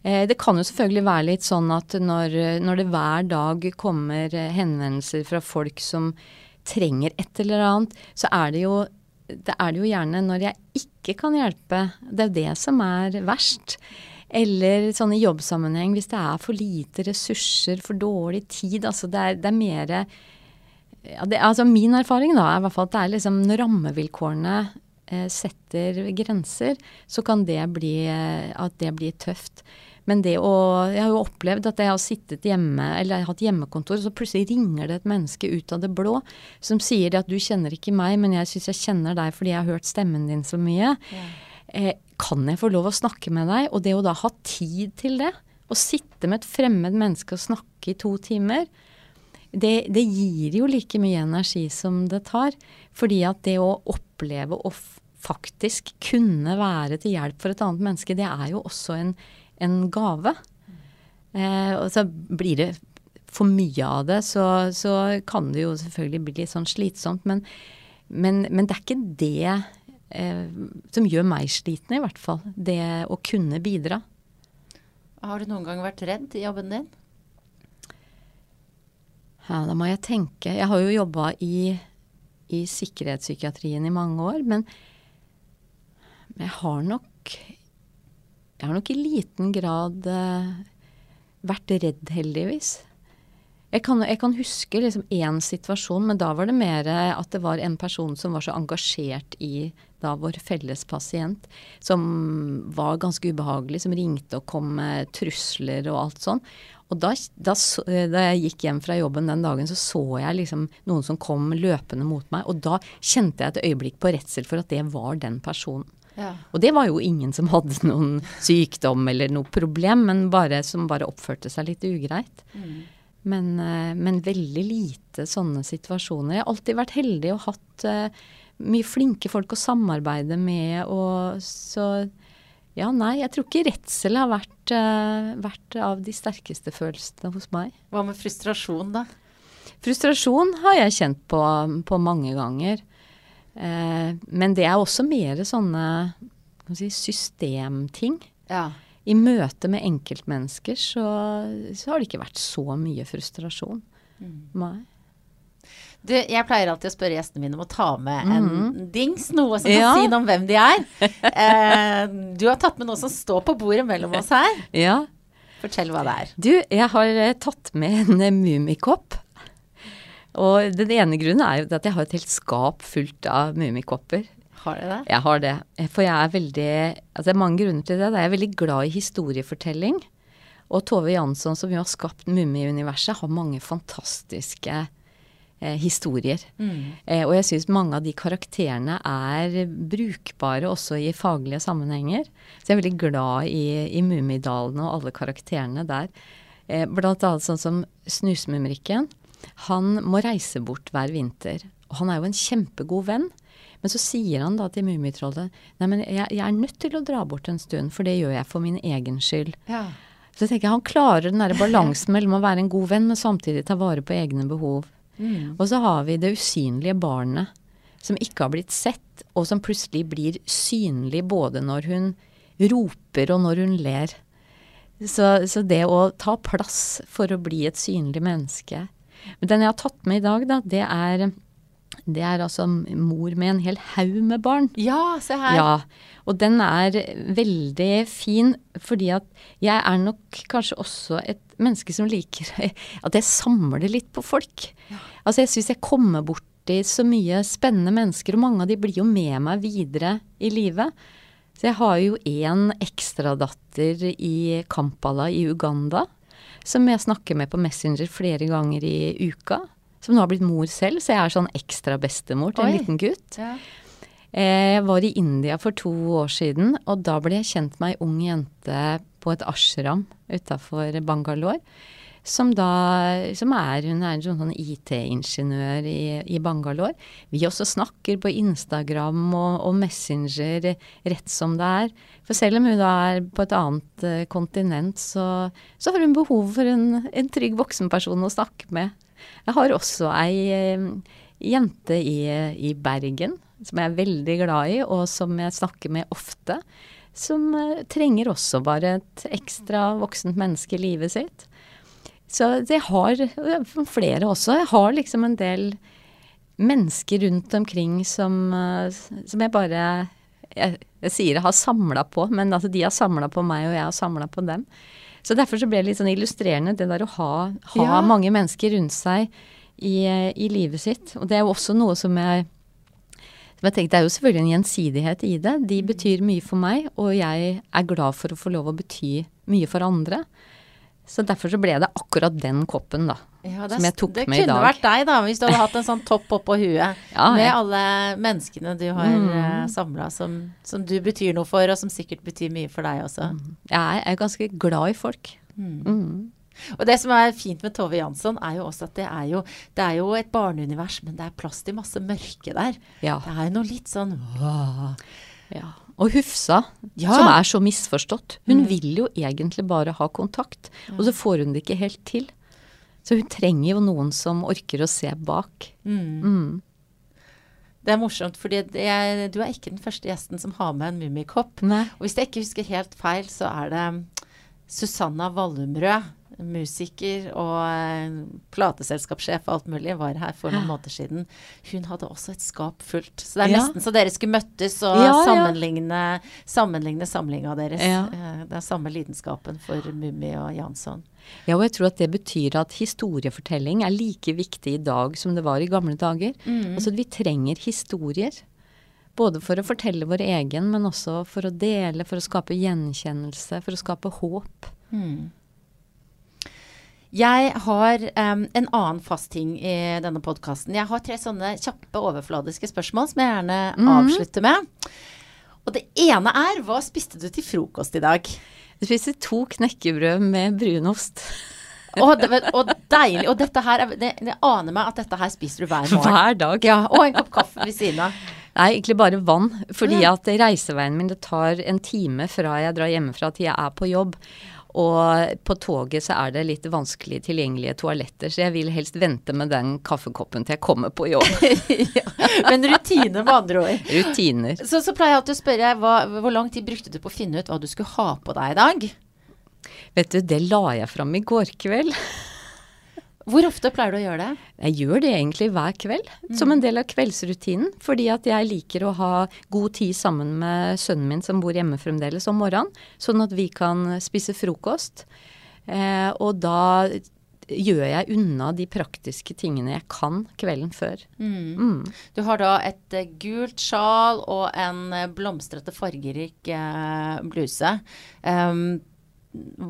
Speaker 2: Eh, det kan jo selvfølgelig være litt sånn at når, når det hver dag kommer eh, henvendelser fra folk som trenger et eller annet, så er det jo det er det jo gjerne når jeg ikke kan hjelpe. Det er det som er verst. Eller sånn i jobbsammenheng, hvis det er for lite ressurser, for dårlig tid. Altså det er, det er mer ja, det, altså Min erfaring da er i hvert fall at det er liksom når rammevilkårene eh, setter grenser, så kan det bli, eh, at det blir tøft. Men det å Jeg har jo opplevd at jeg har sittet hjemme, eller jeg har hatt hjemmekontor, og så plutselig ringer det et menneske ut av det blå som sier at du kjenner ikke meg, men jeg syns jeg kjenner deg fordi jeg har hørt stemmen din så mye. Eh, kan jeg få lov å snakke med deg? Og det å da ha tid til det, å sitte med et fremmed menneske og snakke i to timer, det, det gir jo like mye energi som det tar. Fordi at det å oppleve å faktisk kunne være til hjelp for et annet menneske, det er jo også en, en gave. Eh, og så blir det for mye av det, så, så kan det jo selvfølgelig bli litt sånn slitsomt. Men, men, men det er ikke det eh, som gjør meg sliten, i hvert fall. Det å kunne bidra.
Speaker 1: Har du noen gang vært redd i jobben din?
Speaker 2: Ja, da må jeg tenke. Jeg har jo jobba i, i sikkerhetspsykiatrien i mange år, men jeg har nok Jeg har nok i liten grad eh, vært redd, heldigvis. Jeg kan, jeg kan huske liksom én situasjon, men da var det mer at det var en person som var så engasjert i da vår felles pasient, som var ganske ubehagelig, som ringte og kom med trusler og alt sånn. Og da, da, da jeg gikk hjem fra jobben den dagen, så så jeg liksom noen som kom løpende mot meg. Og da kjente jeg et øyeblikk på redsel for at det var den personen.
Speaker 1: Ja.
Speaker 2: Og det var jo ingen som hadde noen sykdom eller noe problem, men bare, som bare oppførte seg litt ugreit. Men, eh, men veldig lite sånne situasjoner. Jeg har alltid vært heldig og hatt eh, mye flinke folk å samarbeide med, og så ja, nei, jeg tror ikke redsel har vært, eh, vært av de sterkeste følelsene hos meg.
Speaker 1: Hva med frustrasjon, da?
Speaker 2: Frustrasjon har jeg kjent på, på mange ganger. Eh, men det er også mer sånne si, systemting.
Speaker 1: Ja.
Speaker 2: I møte med enkeltmennesker så, så har det ikke vært så mye frustrasjon. Nei.
Speaker 1: Du, jeg pleier alltid å spørre gjestene mine om å ta med en dings, noe som kan si noe om hvem de er. Eh, du har tatt med noe som står på bordet mellom oss her.
Speaker 2: Ja.
Speaker 1: Fortell hva det er.
Speaker 2: Du, jeg har eh, tatt med en eh, mummikopp. Og den ene grunnen er jo at jeg har et helt skap fullt av mummikopper.
Speaker 1: Har du det?
Speaker 2: Jeg har det. For jeg er veldig Altså det er mange grunner til det. Jeg er veldig glad i historiefortelling. Og Tove Jansson, som jo har skapt Mummiuniverset, har mange fantastiske eh, historier. Eh, og jeg syns mange av de karakterene er brukbare også i faglige sammenhenger. Så jeg er veldig glad i, i Mummidalene og alle karakterene der. Eh, blant annet sånn som Snusmumrikken. Han må reise bort hver vinter. Og han er jo en kjempegod venn. Men så sier han da til Mummitrollet Nei, men jeg, jeg, er nødt til å dra bort en stund, for det gjør jeg for min egen skyld.
Speaker 1: Ja.
Speaker 2: Så jeg tenker han klarer den der balansen mellom å være en god venn, men samtidig ta vare på egne behov.
Speaker 1: Mm.
Speaker 2: Og så har vi det usynlige barnet som ikke har blitt sett, og som plutselig blir synlig både når hun roper og når hun ler. Så, så det å ta plass for å bli et synlig menneske Men den jeg har tatt med i dag, da, det er, det er altså mor med en hel haug med barn.
Speaker 1: ja, se her.
Speaker 2: Ja, og den er veldig fin, fordi at jeg er nok kanskje også et menneske som liker at jeg samler litt på folk. Altså jeg syns jeg kommer borti så mye spennende mennesker, og mange av de blir jo med meg videre i livet. Så jeg har jo en ekstradatter i Kampala i Uganda, som jeg snakker med på Messenger flere ganger i uka. Som nå har blitt mor selv, så jeg er sånn ekstra bestemor til en liten gutt.
Speaker 1: Ja.
Speaker 2: Eh, Jeg var i India for to år siden, og da ble jeg kjent med ei ung jente på et ashram utafor Bangalore. Som da som er, Hun er en sånn, sånn IT-ingeniør i, i Bangalore. Vi også snakker på Instagram og, og Messenger rett som det er. For selv om hun da er på et annet eh, kontinent, så, så har hun behov for en, en trygg voksenperson å snakke med. Jeg har også ei eh, jente i, i Bergen som jeg er veldig glad i, og som jeg snakker med ofte. Som eh, trenger også bare et ekstra voksent menneske i livet sitt. Så jeg har flere også. Jeg har liksom en del mennesker rundt omkring som, eh, som jeg bare jeg, jeg sier jeg har samla på, men altså de har samla på meg, og jeg har samla på dem. Så derfor så ble det litt sånn illustrerende det der å ha, ha
Speaker 1: Ja.
Speaker 2: mange mennesker rundt seg i, i livet sitt. Og det er jo også noe som jeg som jeg tenkte, Det er jo selvfølgelig en gjensidighet i det. De betyr mye for meg, og jeg er glad for å få lov å bety mye for andre. Så derfor så ble det akkurat den koppen, da.
Speaker 1: Ja,
Speaker 2: Som jeg tok med i dag.
Speaker 1: Det kunne vært deg, da, hvis du hadde hatt en sånn topp oppå huet.
Speaker 2: Ja,
Speaker 1: med alle menneskene du har
Speaker 2: Mm.
Speaker 1: mm. samla som, som du betyr noe for, og som sikkert betyr mye for deg også.
Speaker 2: Er, jeg er ganske glad i folk. Mm.
Speaker 1: Og det som er fint med Tove Jansson, er jo også at det er jo, det er jo et barneunivers, men det er plass til masse mørke der.
Speaker 2: Ja.
Speaker 1: Det er jo noe litt sånn «Åh».
Speaker 2: ja. Og Hufsa,
Speaker 1: Ja.
Speaker 2: som er så misforstått. Hun vil jo egentlig bare ha kontakt, og så får hun det ikke helt til. Så hun trenger jo noen som orker å se bak. Mm.
Speaker 1: Det er morsomt, er, du er ikke den første gjesten som har med en mummikopp. Og hvis jeg ikke husker helt feil, så er det Susanna Vallumrød, musiker og eh, plateselskapssjef og alt mulig, var her for noen måneder siden. Hun hadde også et skap fullt. Så det er
Speaker 2: Ja.
Speaker 1: nesten så dere skulle møttes og
Speaker 2: Ja,
Speaker 1: sammenligne, sammenligne samlinga deres.
Speaker 2: Ja.
Speaker 1: Eh, Det er samme lidenskapen for Mummi og Jansson.
Speaker 2: Ja, og jeg tror at det betyr at historiefortelling er like viktig i dag som det var i gamle dager. Altså vi trenger historier. Både for å fortelle vår egen, men også for å dele, for å skape gjenkjennelse, for å skape håp.
Speaker 1: Jeg har um, en annen fast ting i denne podkasten. Jeg har tre sånne kjappe, overfladiske spørsmål som jeg gjerne avslutter med. Og det ene er hva spiste du til frokost i dag?
Speaker 2: Jeg spiste to knekkebrød med brunost
Speaker 1: Og, og deilig. Og dette her er, det, det aner meg at dette her spiser du hver morgen.
Speaker 2: hver dag.
Speaker 1: Ja, og en kopp kaffe ved siden av.
Speaker 2: Nei, egentlig bare vann. Fordi at reiseveien min det tar en time fra jeg drar hjemmefra til jeg er på jobb. Og på toget så er det litt vanskelig tilgjengelige toaletter, så jeg vil helst vente med den kaffekoppen til jeg kommer på jobb.
Speaker 1: Men rutine, med andre ord.
Speaker 2: Rutiner.
Speaker 1: Så, så pleier jeg alltid å spørre hva, hvor lang tid brukte du på å finne ut hva du skulle ha på deg i dag?
Speaker 2: Vet du, det la jeg fram i går kveld.
Speaker 1: Hvor ofte pleier du å gjøre det?
Speaker 2: Jeg gjør det egentlig hver kveld, som en del av kveldsrutinen. Fordi at jeg liker å ha god tid sammen med sønnen min som bor hjemme fremdeles om morgenen. Sånn at vi kan spise frokost. Eh, og da gjør jeg unna de praktiske tingene jeg kan kvelden før. Mm.
Speaker 1: Du har da et eh, gult sjal og en eh, blomstrete, fargerik eh, bluse. Um,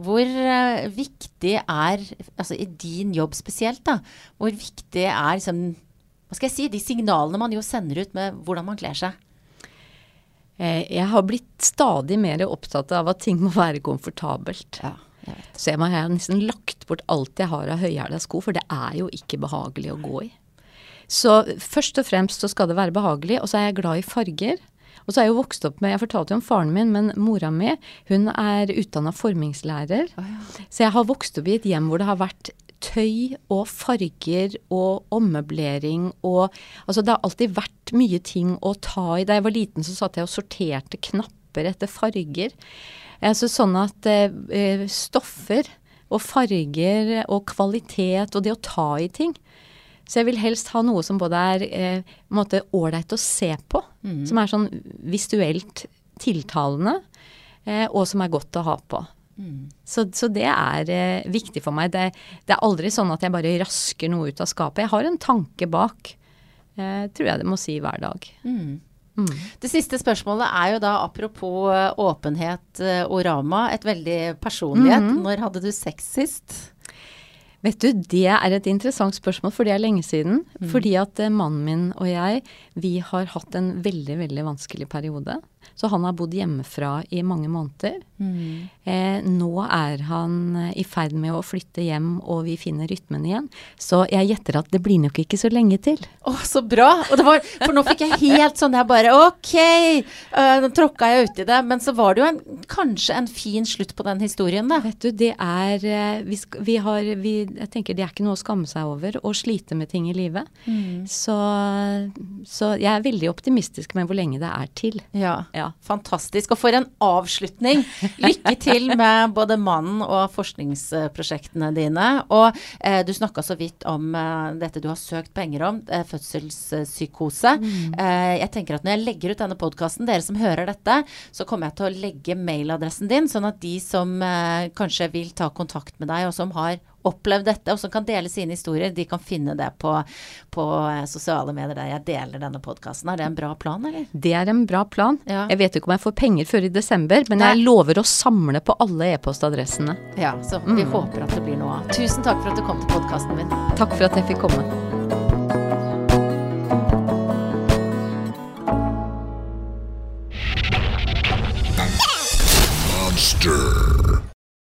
Speaker 1: hvor eh, viktig er, altså i din jobb spesielt, da, hvor viktig er liksom, hva skal jeg si, de signalene man jo sender ut med hvordan man kler seg?
Speaker 2: Eh, jeg har blitt stadig mer opptatt av at ting må være komfortabelt.
Speaker 1: Ja, jeg vet.
Speaker 2: Så jeg har nesten lagt bort alt jeg har av høyhæla sko, for det er jo ikke behagelig å gå i. Så først og fremst så skal det være behagelig, og så er jeg glad i farger. Og så er jeg jo vokst opp med Jeg fortalte jo om faren min, men mora mi hun er utdanna formingslærer. Så jeg har vokst opp i et hjem hvor det har vært tøy og farger og ommøblering og Altså det har alltid vært mye ting å ta i. Da jeg var liten så satt jeg og sorterte knapper etter farger. Altså sånn at eh, stoffer og farger og kvalitet og det å ta i ting så jeg vil helst ha noe som både er eh, ålreit å se på, mm. som er sånn visuelt tiltalende, eh, og som er godt å ha på. Mm. Så, så, det er eh, viktig for meg. Det, det, er aldri sånn at jeg bare rasker noe ut av skapet. Jeg har en tanke bak, eh, tror jeg det må si hver dag. Mm.
Speaker 1: Mm. Det siste spørsmålet er jo da apropos eh, åpenhet eh, og Rama, et veldig personlighet. Mm. Når hadde du sex sist?
Speaker 2: Vet du, det er et interessant spørsmål, for det er lenge siden. Mm. Fordi at eh, mannen min og jeg, vi har hatt en veldig, veldig vanskelig periode. Så han har bodd hjemmefra i mange måneder. Mm. Eh, nå er han eh, i ferd med å flytte hjem, og vi finner rytmen igjen. Så jeg gjetter at det blir nok ikke så lenge til.
Speaker 1: Å, så bra! Var, for nå fikk jeg helt sånn jeg bare Ok! Uh, nå tråkka jeg uti det. Men så var det jo en, kanskje en fin slutt på den historien, da.
Speaker 2: Vet du, det er vi, vi, har vi, Jeg tenker det er ikke noe å skamme seg over å slite med ting i livet. Mm. Så, så jeg er veldig optimistisk med hvor lenge det er til.
Speaker 1: Ja. Ja. Fantastisk. Og for en avslutning. Lykke til med både mannen og forskningsprosjektene dine. Og eh, du snakka så vidt om eh, dette du har søkt penger om, eh, fødselspsykose. Mm. Eh, jeg tenker at når jeg legger ut denne podkasten, dere som hører dette, så kommer jeg til å legge mailadressen din, sånn at de som eh, kanskje vil ta kontakt med deg, og som har opplevd dette, og som kan dele sine historier, de kan finne det på, på eh, sosiale medier der jeg deler denne podkasten. Er det en bra plan, eller?
Speaker 2: Det er en bra plan. Ja. Jeg vet ikke om jeg får penger før i desember, men Nei. jeg lover å samle på alle e-postadressene.
Speaker 1: Ja, så vi mm. håper at det blir noe av. Tusen takk for at du kom til podkasten min.
Speaker 2: Takk for at jeg fikk komme. Monster.